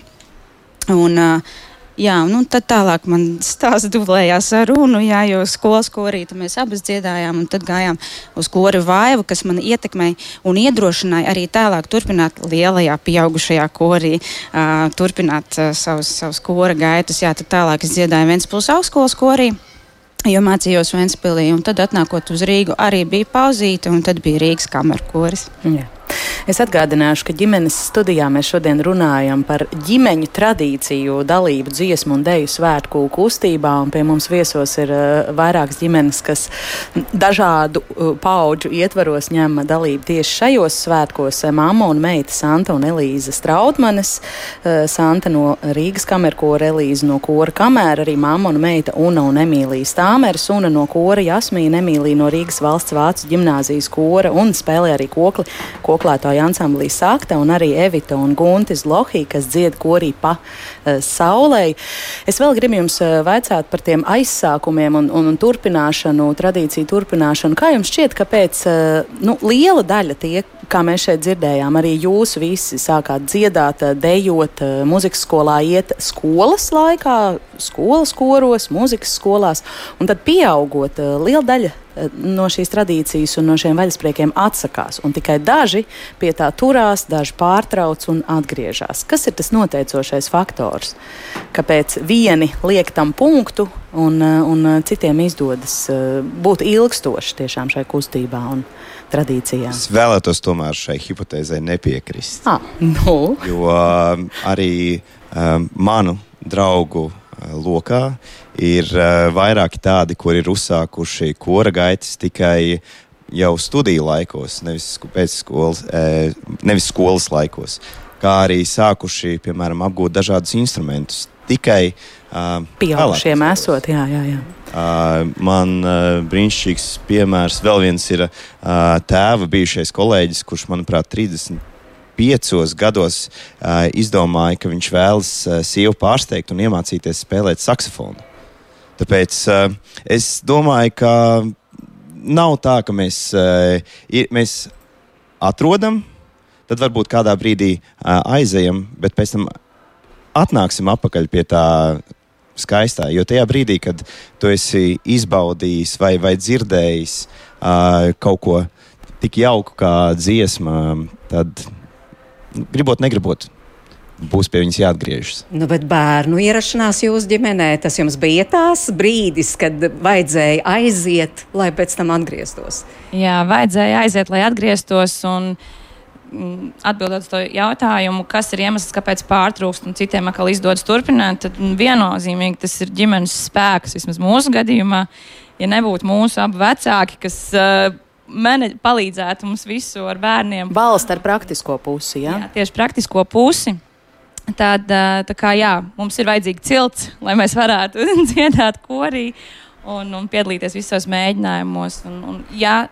Un, uh, Jā, nu tad tālāk man stāsts dublējās ar runu, jā, jo skolas korīta mēs abas dziedājām, un tad gājām uz kori vaivu, kas man ietekmēja un iedrošināja arī tālāk turpināt lielajā pieaugušajā korī, uh, turpināt uh, savus, savus kora gaitas. Jā, tad tālāk es dziedāju Ventspils augstskolas korī. Jo mācījos Vēnspīlī, un tad atnākot uz Rīgu, arī bija pauzīte, un tad bija Rīgas kamerkoris. Jā. Es atgādināšu, ka ģimenes studijā mēs šodien runājam par ģimeņu tradīciju, dalību dziesmu un deju svētku kustībā. Pie mums viesos ir uh, vairākas ģimenes, kas dažādu uh, pauģu ietvaros ņem dalību tieši šajos svētkos. Māma un meita Santa un Elīza Strautmanes, uh, Santa no Rīgas kamerkora, Elīza no kora kamēra, arī māma un meita Una un Emīlija Stāmeres, Una no kora Jasmīna, Emīlija no Rīgas valsts vācu ģimnāzijas kora un spēlē arī kokli. kokli meklētāju ansamblī Sakta un arī Evita un Guntis Lohī, kas dzied korī pa uh, saulē. Es vēl gribu jums uh, vaicāt par tiem aizsākumiem un, un, un turpināšanu, tradīciju turpināšanu. Kā jums šķiet, ka pēc uh, nu, liela daļa tie, kā mēs šeit dzirdējām, arī jūs visi sākāt dziedāt, dejot, muzikas skolā, iet skolas laikā, skolas koros, muzikas skolās, un tad pieaugot, liela daļa no šīs tradīcijas un no šiem vaļaspriekiem atsakās. Un tikai daži pie tā turās, daži pārtrauc un atgriežas. Kas ir tas noteicošais faktors? Kāpēc vieni liek tam punktu un, un citiem izdodas eh, būt ilgstoši tiešām šai kustībā? Un, tradīcijām. Es vēlētos tomēr šai hipotēzei nepiekrist. Ah, nu. Jo arī um, manu draugu lokā ir uh, vairāki tādi, kuri ir uzsākuši kora gaitas tikai jau studiju laikos, nevis pēc skolas, nevis skolas laikos, kā arī sākuši, piemēram, apgūt dažādus instrumentus. Tikai uh, pieaugušiem esot, jā, jā. jā. Uh, man uh, brīnišķīgs piemērs vēl viens ir uh, tēva bijušais kolēģis, kurš, manuprāt, 30 piecos gados uh, izdomāja, ka viņš vēlas uh, sievu pārsteigt un iemācīties spēlēt saksofonu. Tāpēc uh, es domāju, ka nav tā, ka mēs, uh, ir, mēs atrodam, tad varbūt kādā brīdī uh, aizejam, bet pēc tam atnāksim atpakaļ pie tā skaistā. Jo tajā brīdī, kad tu esi izbaudījis vai, vai dzirdējis uh, kaut ko tik jauku kā dziesma, tad gribot, negribot. Būs pie viņas jāatgriežas. Nu, bet bērnu ierašanās jūsu ģimenē, tas jums bija tās brīdis, kad vajadzēja aiziet, lai pēc tam atgrieztos. Jā, vajadzēja aiziet, lai atgrieztos. Un... Mm, atbildot uz to jautājumu, kas ir iemesls, kāpēc pārtrūkst un citiem atkal izdodas turpināt, tad viennozīmīgi tas ir ģimenes spēks, vismaz mūsu gadījumā. Ja nebūtu mūsu abi vecāki, kas uh, palīdzētu mums visu ar bērniem. Balsts ar praktisko pusi. Ja? Jā, tieši praktisko pusi. Tad, tā kā jā, mums ir vajadzīga cilts, lai mēs varētu [laughs] dziedāt korī un, un piedalīties visos mēģinājumos. Un, un, ja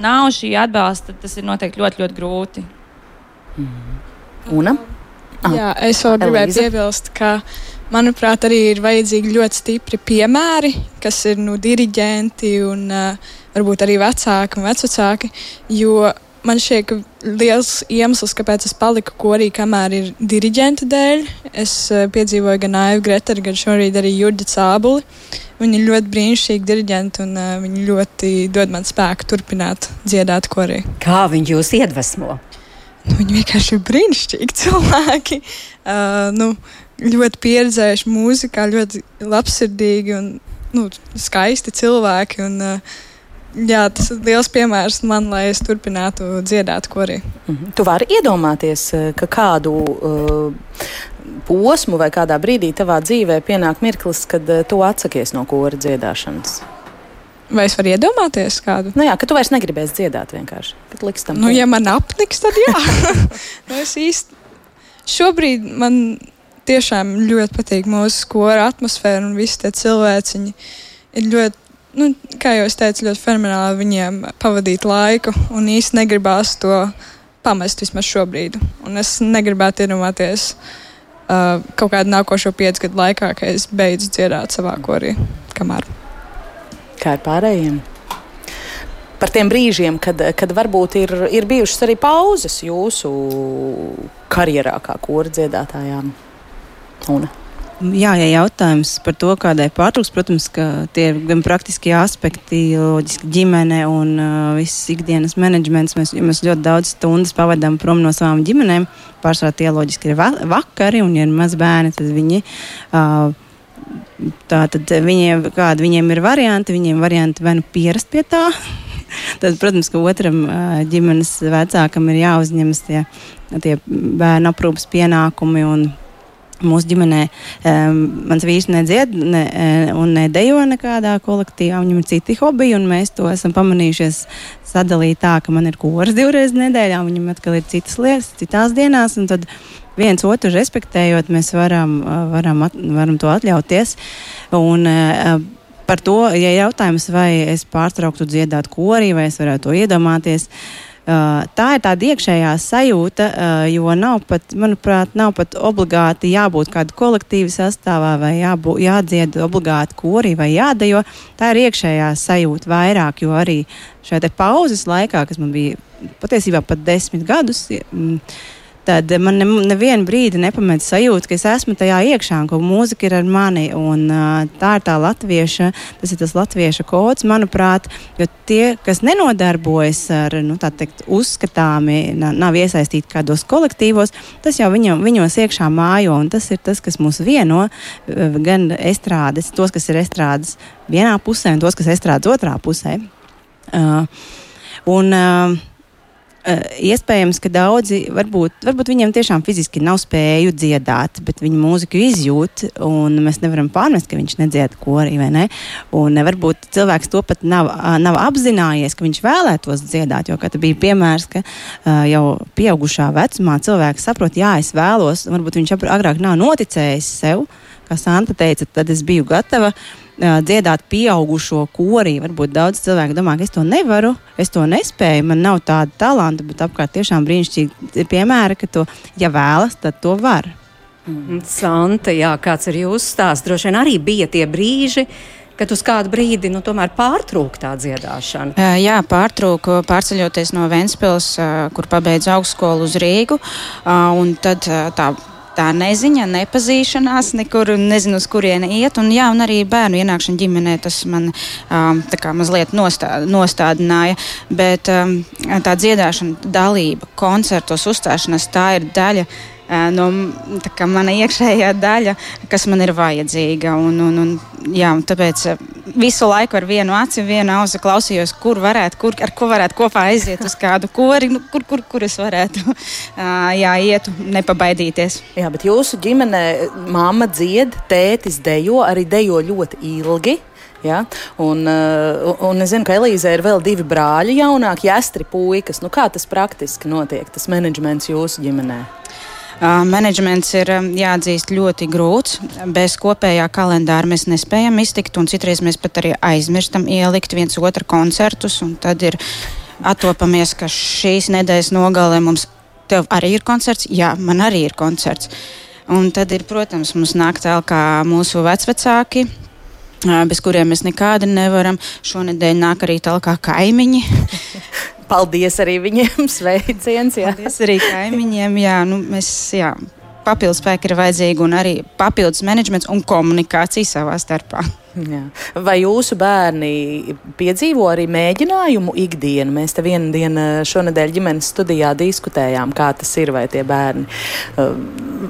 nav šī atbalsta, tad tas ir noteikti ļoti, ļoti grūti. Mm. Una? Ah, jā, es vēl gribēju piebilst, ka manuprāt, arī ir vajadzīgi ļoti stipri piemēri, kas ir nu, diriģenti un uh, varbūt arī vecāki un vecāki. Jo man šķiet, ka liels iemesls, kāpēc es paliku korī, kamēr ir diriģenta dēļ, es uh, piedzīvoju gan Aivu Greteru, gan šorīt arī Jurģi Cābuli. Viņi ir ļoti brīnišķīgi diriģenti un uh, viņi ļoti dod man spēku turpināt dziedāt korī. Kā viņi jūs iedvesmo? Nu, viņi vienkārši ir brīnišķīgi cilvēki. Uh, nu, ļoti pieredzējuši mūzikā, ļoti labsirdīgi un nu, skaisti cilvēki. Un, uh, Jā, tas ir liels piemērs man, lai es turpinātu dziedāt korī. Mm -hmm. Tu vari iedomāties, uh, ka kādu uh, posmu vai kādā brīdī tavā dzīvē pienāk mirklis, kad uh, tu atsakies no kora dziedāšanas. Vai es varu iedomāties kādu? Nu jā, ka tu vairs negribēsi dziedāt vienkārši. Kad liks tam. Nu, ja man apniks, tad jā. [laughs] nu, es īsti šobrīd man tiešām ļoti patīk mūsu skolu atmosfēra un visi tie cilvēciņi. Ir ļoti, nu, kā jau es teicu, ļoti fenomenāli viņiem pavadīt laiku un īsti negribās to pamest vismaz šobrīd. Un es negribētu iedomāties uh, kaut kādu nākošo piecu gadu laikā, kad es beidzu dziedāt savā korī. Kamēr. Kā ir pārējiem? par tiem brīžiem, kad, kad varbūt ir, ir bijušas arī pauzes jūsu karjerā, kā kora dziedātājām? Un. Jā, ja jautājums par to, kādai pārtrūks, protams, ka tie ir gan praktiskie aspekti, loģiski ģimene un uh, viss ikdienas menedžments. Mēs, mēs ļoti daudz stundas pavadām prom no savām ģimenēm. Pārsvarā tie loģiski ir va vakari, un, ja ir maz bērni, tad viņi. Uh, Tā tad viņiem, kādi viņiem ir varianti, viņiem varianti vai nu pierast pie tā, [laughs] tad, protams, ka otram ģimenes vecākam ir jāuzņemas tie, tie bērnu aprūpas pienākumi. Mūsu ģimenē um, mans vīrs nedzied ne, un nedejo nekādā kolektīvā. Viņam ir citi hobiji, un mēs to esam pamanījušies sadalīt tā, ka man ir koras divreiz nedēļā, viņam atkal ir citas lietas, citās dienās. Tad viens otru respektējot, mēs varam, varam, at, varam to atļauties. Un, uh, par to, ja jautājums, vai es pārtrauktu dziedāt korī, vai es varētu to iedomāties. Uh, tā ir tāda iekšējā sajūta, jo nav pat, manuprāt, nav pat obligāti jābūt kāda kolektīva sastāvā vai jābū, jādzied obligāti korī vai jādejo. Tā ir iekšējā sajūta vairāk, jo arī šajā pauzes laikā, kas man bija patiesībā pat desmit gadus, mm, tad man ne, nevienu brīdi nepamet sajūta, ka es esmu tajā iekšā, ka mūzika ir ar mani. Un, uh, tā ir tā latvieša, tas ir tas latvieša kods, manuprāt, jo tie, kas nenodarbojas ar nu, teikt, uzskatāmi, nav iesaistīti kādos kolektīvos, tas jau viņam, viņos iekšā mājo, tas ir tas, kas mūs vieno, gan estrādes, tos, kas ir estrādes vienā pusē, un tos, kas ir estrādes otrā pusē. Uh, un, uh, Uh, iespējams, ka daudzi varbūt, varbūt viņiem tiešām fiziski nav spēju dziedāt, bet viņi mūziku izjūt, un mēs nevaram pārmest, ka viņš nedzied korī vai ne. Un varbūt cilvēks to pat nav, nav apzinājies, ka viņš vēlētos dziedāt, jo, kā bija piemērs, ka uh, jau pieaugušā vecumā cilvēks saprot, jā, es vēlos, varbūt viņš agrāk nav noticējis sev, kā Santa teica, tad es biju gatava uh, dziedāt pieaugušo korī. Varbūt daudz cilvēku domā, ka es to nevaru, es to nespēju, man nav tāda talanta, bet apkārt tiešām brīnišķīgi piemēri, ka to, ja vēlas, tad to var. Mm. Santa, jā, kāds ir jūsu stāsts? Droši vien arī bija tie brīži, kad uz kādu brīdi nu, pārtrūka tā dziedāšana. Jā, pārtrūka pārceļoties no Ventspils, kur pabeidzu augstskolu uz Rīgu. Un tad tā tā neziņa, nepazīšanās, nekur nezinu, uz kurieni iet. Un, jā, un arī bērnu ienākšana ģimenē tas man um, mazliet nostā, nostādināja. Bet um, tā dziedāšana, dalība, koncertos, uzstāšanās, tā ir daļa no mana iekšējā daļa, kas man ir vajadzīga. Un, un, un, jā, un tāpēc visu laiku ar vienu aci, vienu ausi klausījos, kur varētu, kur, ar ko varētu kopā aiziet uz kādu kori, nu, kur, kur, kur es varētu [laughs] jā, iet, nepabaidīties. Jā, bet jūsu ģimenē mamma dzied, tētis dejo, arī dejo ļoti ilgi. Ja? Un, un es zinu, ka Elīzē ir vēl divi brāļi, jaunāki, jāstri puikas. Nu, kā tas praktiski notiek, tas menedžments jūsu ģimenē? Menedžments ir jāatzīst ļoti grūts. Bez kopējā kalendāra mēs nespējam iztikt, un citreiz mēs pat arī aizmirstam ielikt viens otru koncertus. Tad ir attopamies, ka šīs nedēļas nogalē mums arī ir koncerts. Jā, man arī ir koncerts. Un tad ir, protams, mums nāk tālāk mūsu vecvecāki, bez kuriem mēs nekādi nevaram. Šonadēļ nāk arī tālāk kaimiņi. [laughs] Paldies arī viņiem, [laughs] sveiciens. Jā. Paldies arī kaimiņiem. Jā, nu, mēs, jā, papildus spēki ir vajadzīgi un arī papildus menedžments un komunikācija savā starpā. Jā. Vai jūsu bērni piedzīvo arī mēģinājumu ikdienu? Mēs te vienu dienu šonadēļ ģimenes studijā diskutējām, kā tas ir, vai tie bērni,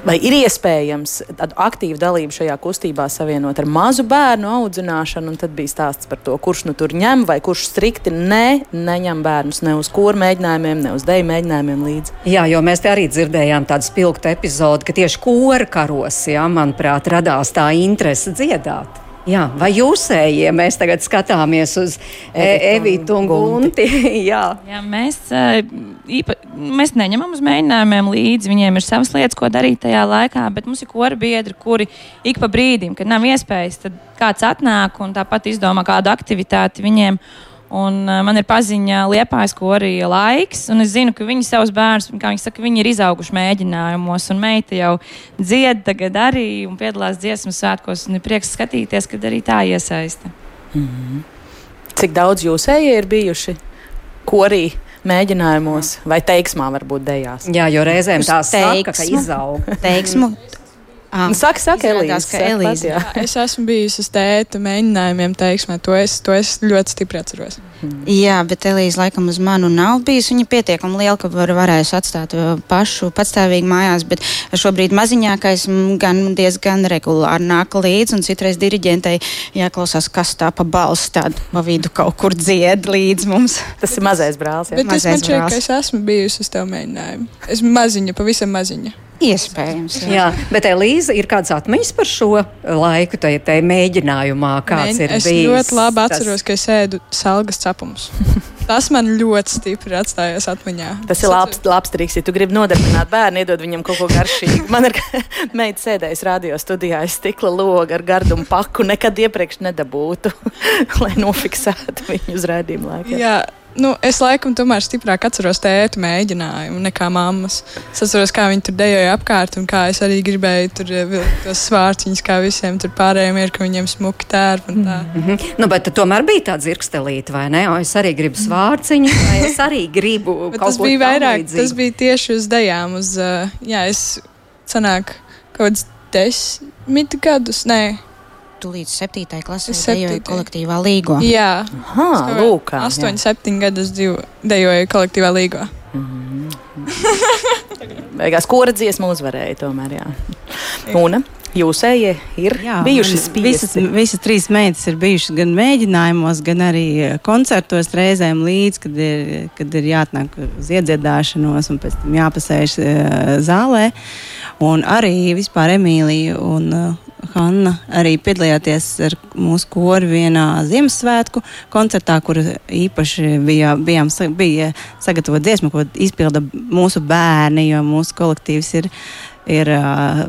vai ir iespējams aktīvu dalību šajā kustībā savienot ar mazu bērnu audzināšanu, un tad bija stāsts par to, kurš nu tur ņem, vai kurš strikti ne, neņem bērnus ne uz kūru mēģinājumiem, ne uz deju mēģinājumiem līdzi. Jā, jo mēs te arī dzirdējām tādu spilgtu epizodi, ka tieši kūra karos, jā, manuprāt, radās tā interese dziedāt. Jā, vai jūsējie mēs tagad skatāmies uz Evitu un Gunti? [laughs] Jā. Jā, mēs, īpa, mēs neņemam uz mēģinājumiem līdzi. Viņiem ir savas lietas, ko darīt tajā laikā, bet mums ir kora biedri, kuri ik pa brīdim, kad nav iespējas, tad kāds atnāk un tāpat izdomā kādu aktivitāti viņiem. Un, uh, man ir paziņa Liepājas, ko arī laiks. Es zinu, ka viņi savus bērnus, kā viņi saka, viņi ir izauguši mēģinājumos. Un meita jau dzied tagad arī un piedalās dziesmu svētkos. Un ir prieks skatīties, kad arī tā iesaista. Mm -hmm. Cik daudz jūsēji ir bijuši korī? Mēģinājumos vai teiksmā, varbūt dejās. Jā, jo reizēm tā saka, ka izaug. [laughs] Teiksmu Nu, saka, saka, Elīze, ka Elīze. Jā. [laughs] Es esmu bijusi uz tēta mēģinājumiem, teiksmē, to es, to es ļoti stipri atceros. Hmm. Jā, bet Elīze laikam uz manu nav bijusi. Viņa pietiekami liela, ka var, varējusi atstāt uh, pašu patstāvīgi mājās, bet šobrīd maziņākais gan diezgan regulāri nāk līdzi, un citreiz diriģentei jāklausās, kas tā pa balss tādu pa vidu kaut kur dzied līdz mums. Tas ir mazais brālis. Jā. Bet mazais es man šķiet, ka es esmu bijusi uz tev mēģinājumu. Esmu maziņa, pavisam maziņa. Iespējams. Jā. jā, bet Elīze, ir kāds atmiņas par šo laiku, tai, tai mēģinājumā, kāds Mēģin, ir es bijis? Es ļoti labi atceros, tas... ka es ēdu salgas cepumus. [laughs] Tas man ļoti stipri atstājās atmiņā. Tas ir labs, labs triks. Ja tu gribi nodarbināt bērnu, iedod viņam kaut ko garšīgu. [laughs] Man ir [laughs] meita sēdējusi radio studijā aiz stikla loga ar gardumu paku. Nekad iepriekš nedabūtu, lai nofiksētu viņu uz rādījumu laiku. Nu, es laikam tomēr stiprāk atceros tēta mēģinājumu nekā mammas. Es atceros, kā viņi tur dejoja apkārt, un kā es arī gribēju tur eh, tos svārciņus, kā visiem tur pārējiem ir, ka viņiem smuki tērpi. Mm -hmm. nu, bet tomēr bija tāds zirgstelīte, vai ne? O, es arī gribu svārciņu, vai es arī gribu kaut tas ko bija vairāk, līdzīgu. tas bija tieši uz dejām, uz, uh, jā, es sanāk kaut kāds desmit gadus, nē tu līdz 7. klasē dejoji kolektīvā līgā. Jā, Aha, lūk, 8, 7 gadus dejoju kolektīvā līgā. Mm -hmm. Beigās kora dziesma uzvarēja tomēr. Jā. Un Jūsējie ir Jā, bijuši man spiesti. Visas, visas trīs meitas ir bijušas gan mēģinājumos, gan arī eh, koncertos reizēm līdz, kad ir, kad ir jāatnāk uz iedziedāšanos un pēc tam jāpasēž uh, zālē. Un arī vispār Emīlija un uh, Hanna arī piedalījāties ar mūsu koru vienā Ziemassvētku koncertā, kur īpaši bija, bijām, bija sagatavot dziesmu, ko izpilda mūsu bērni, jo mūsu kolektīvs ir ir, ā,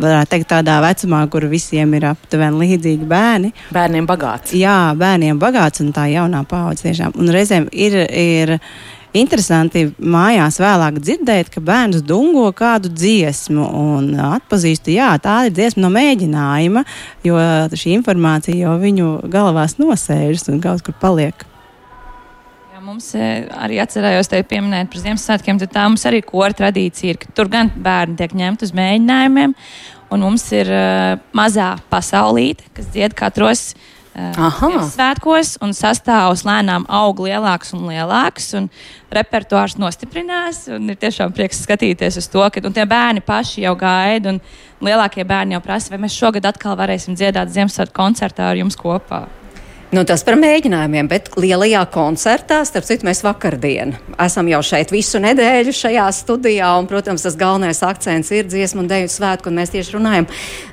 varētu teikt, tādā vecumā, kur visiem ir aptuveni līdzīgi bērni. Bērniem bagāts. Jā, bērniem bagāts un tā jaunā paudze tiešām. Un reizēm ir, ir interesanti mājās vēlāk dzirdēt, ka bērns dungo kādu dziesmu un atpazīstu, jā, tā ir dziesma no mēģinājuma, jo šī informācija jau viņu galvās nosēžas un kaut kur paliek. Mums eh, arī atcerējos te pieminēt par Ziemassvētkiem, tad tā mums arī kora tradīcija ir, ka tur gan bērni tiek ņemti uz mēģinājumiem, un mums ir uh, mazā pasaulīte, kas dzied katros svētkos, un sastāvs lēnām aug lielāks un lielāks, un repertuārs nostiprinās, un ir tiešām prieks skatīties uz to, ka un tie bērni paši jau gaida, un lielākie bērni jau prasa, vai mēs šogad atkal varēsim dziedāt Ziemassvētku koncertā ar jums kopā. Nu, tas par mēģinājumiem, bet lielajā koncertā, starp citu, mēs vakardien esam jau šeit visu nedēļu šajā studijā, un, protams, tas galvenais akcents ir dziesmu un deju svētku, un mēs tieši runājam.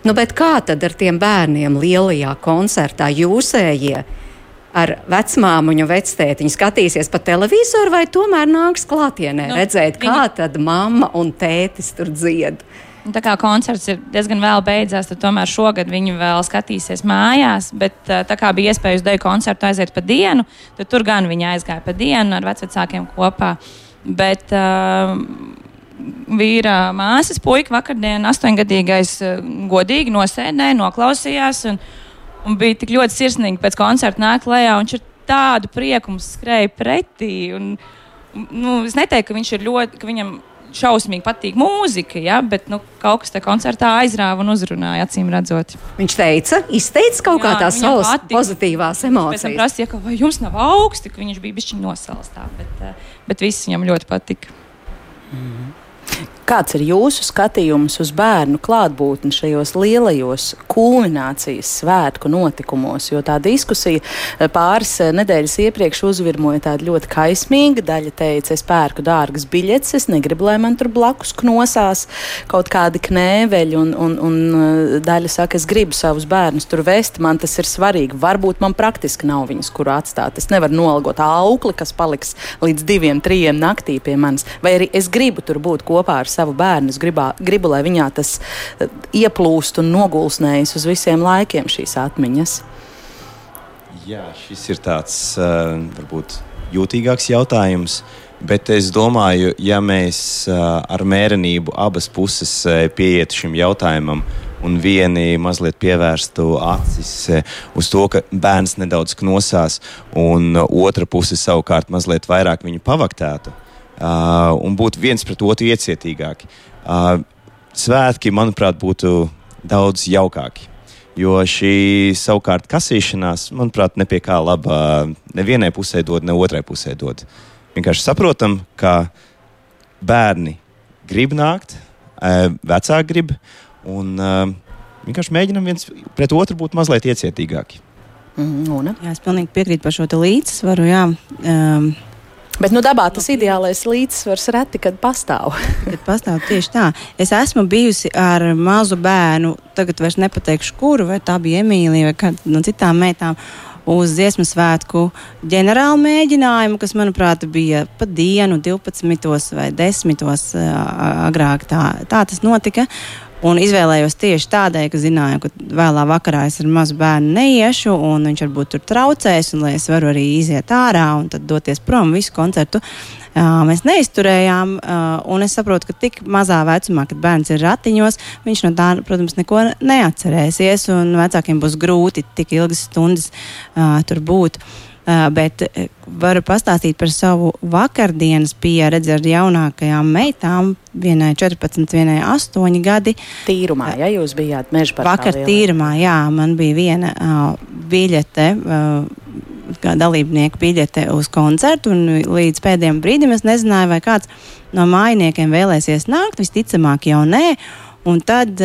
Nu, bet kā tad ar tiem bērniem lielajā koncertā jūsējie? Ar vecmāmiņu, vectētiņu skatīsies pa televizoru, vai tomēr nāks klātienē Nu, redzēt, viņi- kā tad mamma un tētis tur dzied? Un Tā kā koncerts ir diezgan vēl beidzās, tad tomēr šogad viņi vēl skatīsies mājās. Bet tā kā bija iespēja uz deju koncertu aiziet pa dienu, tad tur gan viņi aizgāja pa dienu ar vecākiem kopā. Bet uh, vīra māsas puika vakardien, astoņgadīgais, godīgi nosēdēja, noklausījās. Un, un bija tik ļoti sirsnīgi pēc koncerta nākt lejā. Viņš ar tādu prieku mums skrēja pretī. Un, nu, es neteiktu, ka viņš ir ļoti, ka viņam šausmīgi patīk mūzika, ja, bet nu, kaut kas tajā koncertā aizrāva un uzrunāja, acīm redzot. Viņš teica, izteica kaut kā Jā, tās viņam savas patika. pozitīvās Pēc tam emocijas. prasīja, ka vai jums nav augsti, ka viņš bija bišķiņ nosals tā, bet, eh, bet viss viņam ļoti patika. Kāds ir jūsu skatījums uz bērnu klātbūtni šajos lielajos kulminācijas svētku notikumos? Jo tā diskusija eh, pāris eh, nedēļas iepriekš uzvirmoja tāda ļoti kaismīga. Daļa teica, es pērku dārgas biļetes, es negribu, lai man tur blakus knosās kaut kādi knēveļi, un, un, un eh, daļa saka, es gribu savus bērnus tur vest, man tas ir svarīgi. Varbūt man praktiski nav viņas, kur atstāt. Es nevaru nolgot aukli, kas paliks līdz diviem, trijiem naktī pie manis, vai arī es gribu tur būt kopā ar savu bērnu. Es gribā, gribu, lai viņā tas eh, ieplūst un nogulsnējas uz visiem laikiem šīs atmiņas. Jā, šis ir tāds uh, varbūt jūtīgāks jautājums. Bet es domāju, ja mēs uh, ar mērenību abas puses pieietu šim jautājumam un vieni mazliet pievērstu acis uz to, ka bērns nedaudz knosās, un otra puse savukārt mazliet vairāk viņu pavaktētu uh, un būtu viens pret otru iecietīgāki. Uh, svētki, manuprāt, būtu daudz jaukāki. Jo šī savukārt kasīšanās, manuprāt, ne pie kā laba nevienai pusē dod, ne otrai pusē dod. Vienkārši saprotam, ka bērni grib nākt, eh, vecāki grib, un eh, vienkārši mēģinam viens pret otru būt mazliet iecietīgāki. Mm, Jā, es pilnīgi piekrītu par šo te līdzsvaru. Jā. Um, Bet nu, dabā tas ideālais līdzsvars reti, kad pastāv. [laughs] kad pastāv tieši tā. Es esmu bijusi ar mazu bērnu, tagad vairs nepateikšu, kuru, vai tā bija Emīlija vai kāda no citām meitām. Uz dziesmu svētku ģenerālu mēģinājumu, kas, manuprāt, bija pa dienu, 12 vai 10 agrāk. Tā, tā tas notika. Un izvēlējos tieši tādēļ, ka zināju, ka vēlā vakarā es ar mazu bērnu neiešu, un viņš varbūt tur traucēs, un lai es varu arī iziet ārā un tad doties prom visu koncertu. Uh, mēs neizturējām, uh, un es saprotu, ka tik mazā vecumā, kad bērns ir ratiņos, viņš no tā, protams, neko neatcerēsies, un vecākiem būs grūti tik ilgas stundas uh, tur būt. Uh, bet uh, varu pastāstīt par savu vakardienas pieredzi ar jaunākajām meitām. Vienai 14, vienai 8 gadi. Tīrumā, ja jūs bijāt meža parkā. Vakar tīrumā, jā, man bija viena uh, biļete. Uh, kā dalībnieku biļete uz koncertu, un līdz pēdējiem brīdim es nezināju, vai kāds no mājiniekiem vēlēsies nākt. Visticamāk, jau nē. Un tad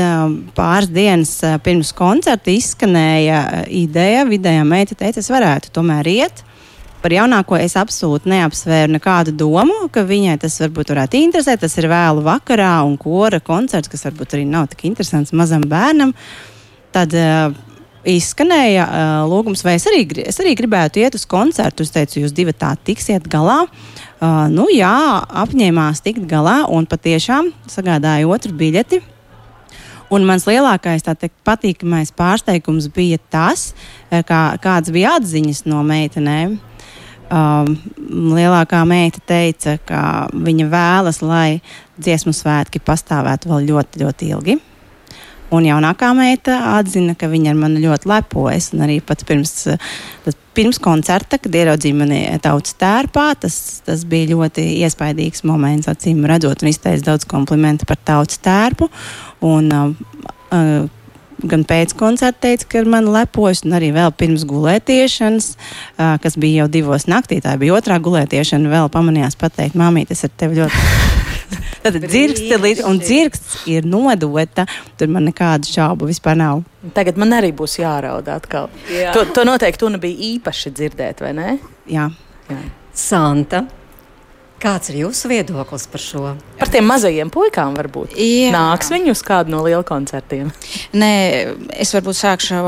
pāris dienas pirms koncerta izskanēja ideja, vidējā meita teica, es varētu tomēr iet. Par jaunāko es absolūti neapsvēru nekādu domu, ka viņai tas varbūt varētu interesēt. Tas ir vēlu vakarā un kora koncerts, kas varbūt arī nav tik interesants mazam bērnam. Tad uh, izskanēja uh, lūgums, vai es arī, es arī gribētu iet uz koncertu. Es teicu, jūs divi tā tiksiet galā. Uh, nu, jā, apņēmās tikt galā un patiešām sagādāja otru biļeti. Un mans lielākais teikt, patīkamais pārsteigums bija tas, kā, kādas bija atziņas no meitenēm. Um, lielākā meita teica, ka viņa vēlas, lai dziesmu svētki pastāvētu vēl ļoti, ļoti ilgi. Un jaunākā meita atzina, ka viņa ar mani ļoti lepojas. Arī pirms, pirms koncerta, kad ieraudzīja mani tautas tērpā, tas, tas bija ļoti iespaidīgs moments, acīm redzot, un izteica daudz komplimentu par tautas tērpu. Un, uh, uh, gan pēc koncerta teica, ka ar mani lepojas, un arī vēl pirms gulētiešanas, uh, kas bija jau divos naktī, tā bija otrā gulētiešana, vēl pamanījās pateikt, māmīt, es ar tevi ļoti. Tad dzirksti un dzirksts ir nodota. Tur man nekādu šaubu vispār nav. Tagad man arī būs jāraud atkal. Jā. To, to noteikti tu nebija īpaši dzirdēt, vai ne? Jā. Jā. Santa. Kāds ir jūsu viedoklis par šo? Par tiem mazajiem puikām varbūt. Jā. Nāks viņi uz kādu no lieliem koncertiem? Nē, es varbūt sākšu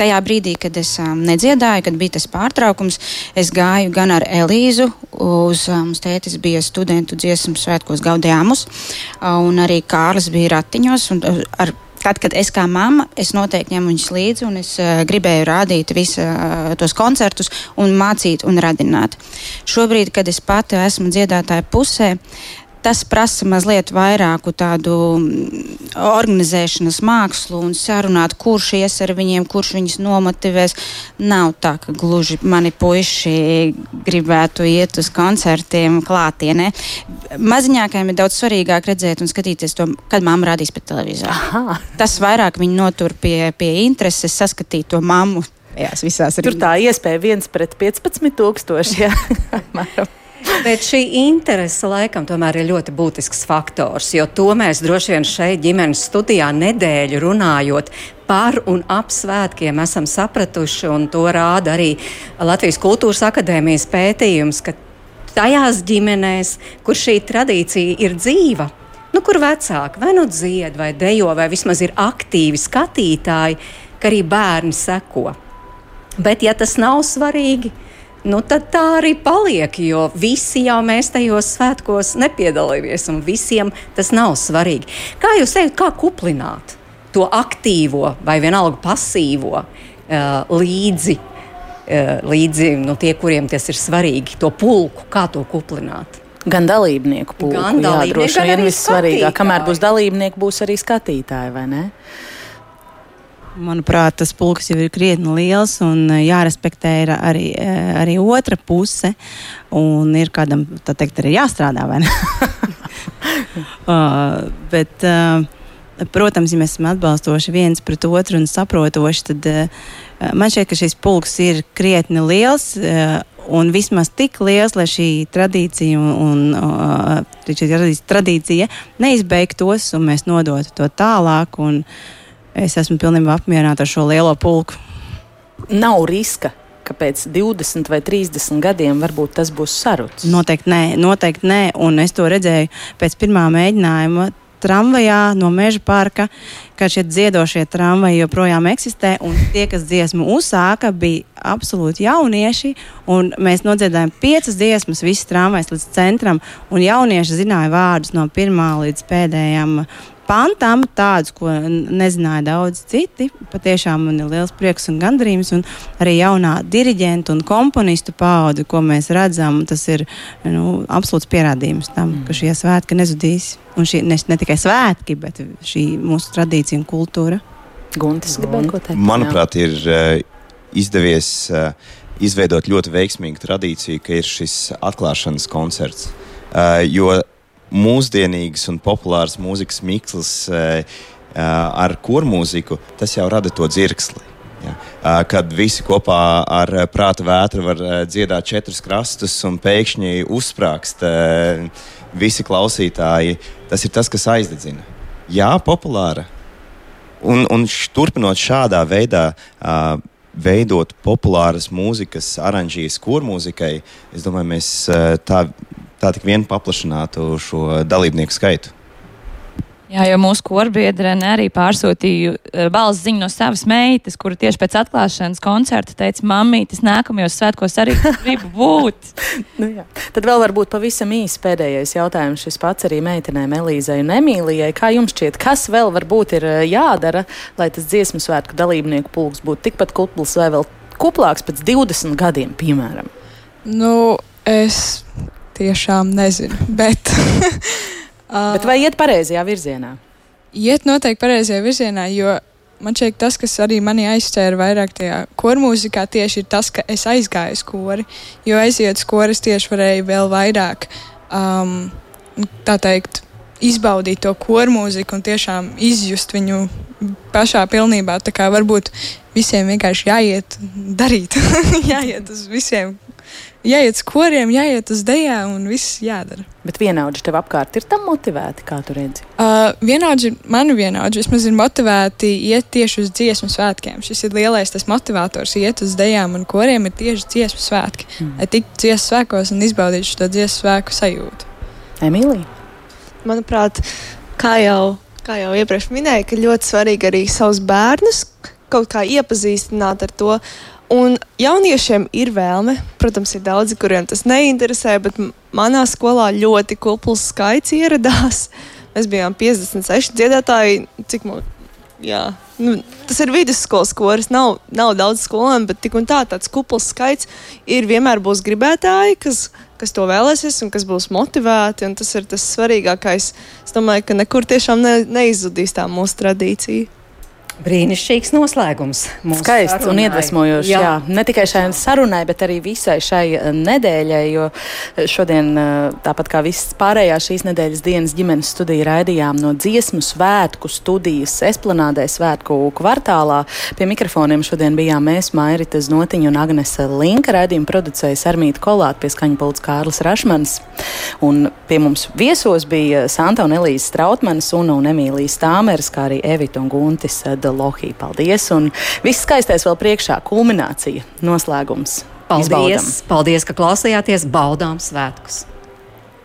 tajā brīdī, kad es um, nedziedāju, kad bija tas pārtraukums, es gāju gan ar Elīzu uz um, tētis bija studentu dziesmu svētkos gaudējumus, uh, un arī Kārlis bija ratiņos. Un, uh, ar, Tad, kad es kā mamma, es noteikti ņemu viņus līdzi, un es uh, gribēju rādīt visus uh, tos koncertus, un mācīt un radināt. Šobrīd, kad es pati esmu dziedātāja pusē, tas prasa mazliet vairāku tādu mm, organizēšanas mākslu un sarunāt, kurš ies ar viņiem, kurš viņus nomotivēs. Nav tā, ka gluži mani puiši gribētu iet uz koncertiem klātienē. Maziņākajiem ir daudz svarīgāk redzēt un skatīties to, kad mamma rādīs pa televizoru. Tas vairāk viņu notur pie, pie intereses saskatīt to mammu. Tur tā iespēja viens pret 15 tūkstoši. [laughs] Bet šī interese laikam tomēr ir ļoti būtisks faktors, jo to mēs droši vien šeit ģimenes studijā nedēļu runājot par un ap svētkiem esam sapratuši, un to rāda arī Latvijas Kultūras Akadēmijas pētījums, ka tajās ģimenēs, kur šī tradīcija ir dzīva, nu, kur vecāki vai nu dzied, vai dejo, vai vismaz ir aktīvi skatītāji, ka arī bērni seko. Bet, ja tas nav svarīgi, tad nu, tad tā arī paliek. Jo visi jau mēs tajos svētkos nepiedalāmies, un visiem tas nav svarīgi. Kā jūs teicat, kā kuplināt to aktīvo vai vienalga pasīvo uh, līdzi? Uh, līdzi nu, tie, kuriem tas ir svarīgi, to pulku, kā to kuplināt. Gan dalībnieku pulku, gan dalībnieku, jā, droši vien vissvarīgāk. Kamēr būs dalībnieki, būs arī skatītāji, vai ne? Manuprāt, tas pulks jau ir krietni liels un eh, jārespektē ir arī, eh, arī otra puse. Un ir kādam, tā teikt, arī jāstrādā, vai ne? uh, [laughs] [laughs] bet, uh, protams, ja mēs esam atbalstoši viens pret otru un saprotoši, tad uh, man šķiet, ka šis pulks ir krietni liels. Uh, un vismaz tik liels, lai šī tradīcija, un, un, uh, šī tradīcija neizbeigtos, un mēs nodotu to tālāk. Un, uh, es esmu pilnībā apmierināta ar šo lielo pulku. Nav riska, ka pēc 20 vai 30 gadiem varbūt tas būs sarucis. Noteikti nē, noteikti nē. Un es to redzēju pēc pirmā mēģinājuma tramvajā no meža parka, ka šie dziedošie tramvaji joprojām eksistē. Tie, kas dziesmu uzsāka, bija absolūti jaunieši. Mēs nodziedājām piecas dziesmas, visas tramvajas līdz centram. Un jaunieši zināja vārdus no pirmā līdz pēdējām pantam, tādus, ko nezināja daudz citi. Patiešām man ir liels prieks un gandarījums. Un arī jaunā diriģenta un komponistu paudze, ko mēs redzam, tas ir nu, absolūts pierādījums tam, mm. ka šie svētki nezudīs. Un šī ne, ne tikai svētki, bet šī mūsu tradīcija un kultūra. Guntis, gribēju ko teikt? Manuprāt, ir uh, izdevies uh, izveidot ļoti veiksmīgu tradīciju, ka ir šis atklāšanas koncerts. Uh, jo mūsdienīgs un populārs mūzikas mikslis uh, ar kormūziku, tas jau rada to dzirksli. Ja. Uh, kad visi kopā ar uh, prāta vētru var uh, dziedāt četrus krastus un pēkšņi uzsprāgst uh, visi klausītāji, tas ir tas, kas aizdedzina. Jā, populāra. Un, un turpinot šādā veidā. Uh, veidot populāras mūzikas, oranžijas kurmūzikai, es domāju, mēs tā, tā tik vien paplašinātu šo dalībnieku skaitu. Jā, jo mūsu korbiedrene arī pārsūtīja uh, balss ziņu no savas meitas, kura tieši pēc atklāšanas koncerta teica, mamītis, nākamajos svētkos arī gribu būt. [laughs] nu, jā. Tad vēl varbūt pavisam īsi pēdējais jautājums. Šis pats arī meitenēm Elīzai un Emīlijai. Kā jums šķiet, kas vēl varbūt ir jādara, lai tas dziesmu svētku dalībnieku pulks būtu tikpat kupls vai vēl kuplāks pēc 20 gadiem, piemēram? Nu, es tiešām nezinu, bet. [laughs] Bet vai iet pareizajā virzienā? Iet noteikti pareizajā virzienā, jo man šķiet, tas, kas arī mani aizķēra vairāk tajā kormūzikā, tieši ir tas, ka es aizgāju uz kori. Jo aiziet uz kori, es tieši varēju vēl vairāk, um, tā teikt, izbaudīt to kormūziku un tiešām izjust viņu pašā pilnībā. Tā kā varbūt visiem vienkārši jāiet darīt, [laughs] jāiet uz visiem jāiet uz koriem, jāiet uz dejām un viss jādara. Bet vienaudži tev apkārt ir tam motivēti, kā tu redzi? Uh, vienaudži, mani vienaudži vismaz ir motivēti iet tieši uz dziesmu svētkiem. Šis ir lielais tas motivators, iet uz dejām un koriem ir tieši dziesmu svētki. Mm. Lai tiktu dziesmu svētkos un izbaudītu šo dziesmu svētku sajūtu. Emīlija? Manuprāt, kā jau, kā jau iepriekš minēju, ka ļoti svarīgi arī savus bērnus kaut kā iepazīstināt ar to, Un jauniešiem ir vēlme. Protams, ir daudzi, kuriem tas neinteresē, bet manā skolā ļoti kupls skaits ieradās. [laughs] Mēs bijām 56 dziedātāji. Cik man, jā, nu, tas ir vidusskolas koris, nav, nav daudz skolēnu, bet tik un tā tāds kupls skaits ir vienmēr būs gribētāji, kas, kas to vēlēsies un kas būs motivēti. Tas ir tas svarīgākais. Es domāju, ka nekur tiešām ne, neizudīs tā mūsu tradīcija. Brīnišķīgs noslēgums. Skaists un iedvesmojošs. Jā. jā, ne tikai šai sarunai, bet arī visai šai eh, nedēļai. Jo eh, šodien, eh, tāpat kā visas pārējās šīs nedēļas dienas ģimenes studiju raidījām no dziesmu svētku studijas Esplanādē svētku kvartālā. Pie mikrofoniem šodien bijām mēs, Mairita Znotiņa un Agnese Linka. Raidījuma producēja Sarmīta Kolāta pie skaņa pults Kārlis Rašmans. Un pie mums viesos bija Santa un Elīze Strautmanis un, un Emīlijas Tāmeres, kā arī Evita un Guntis. Lohī. Paldies! Un viss skaistais vēl priekšā, kulminācija, noslēgums. Paldies! Izbaudam. Paldies, ka klausījāties! Baudām svētkus!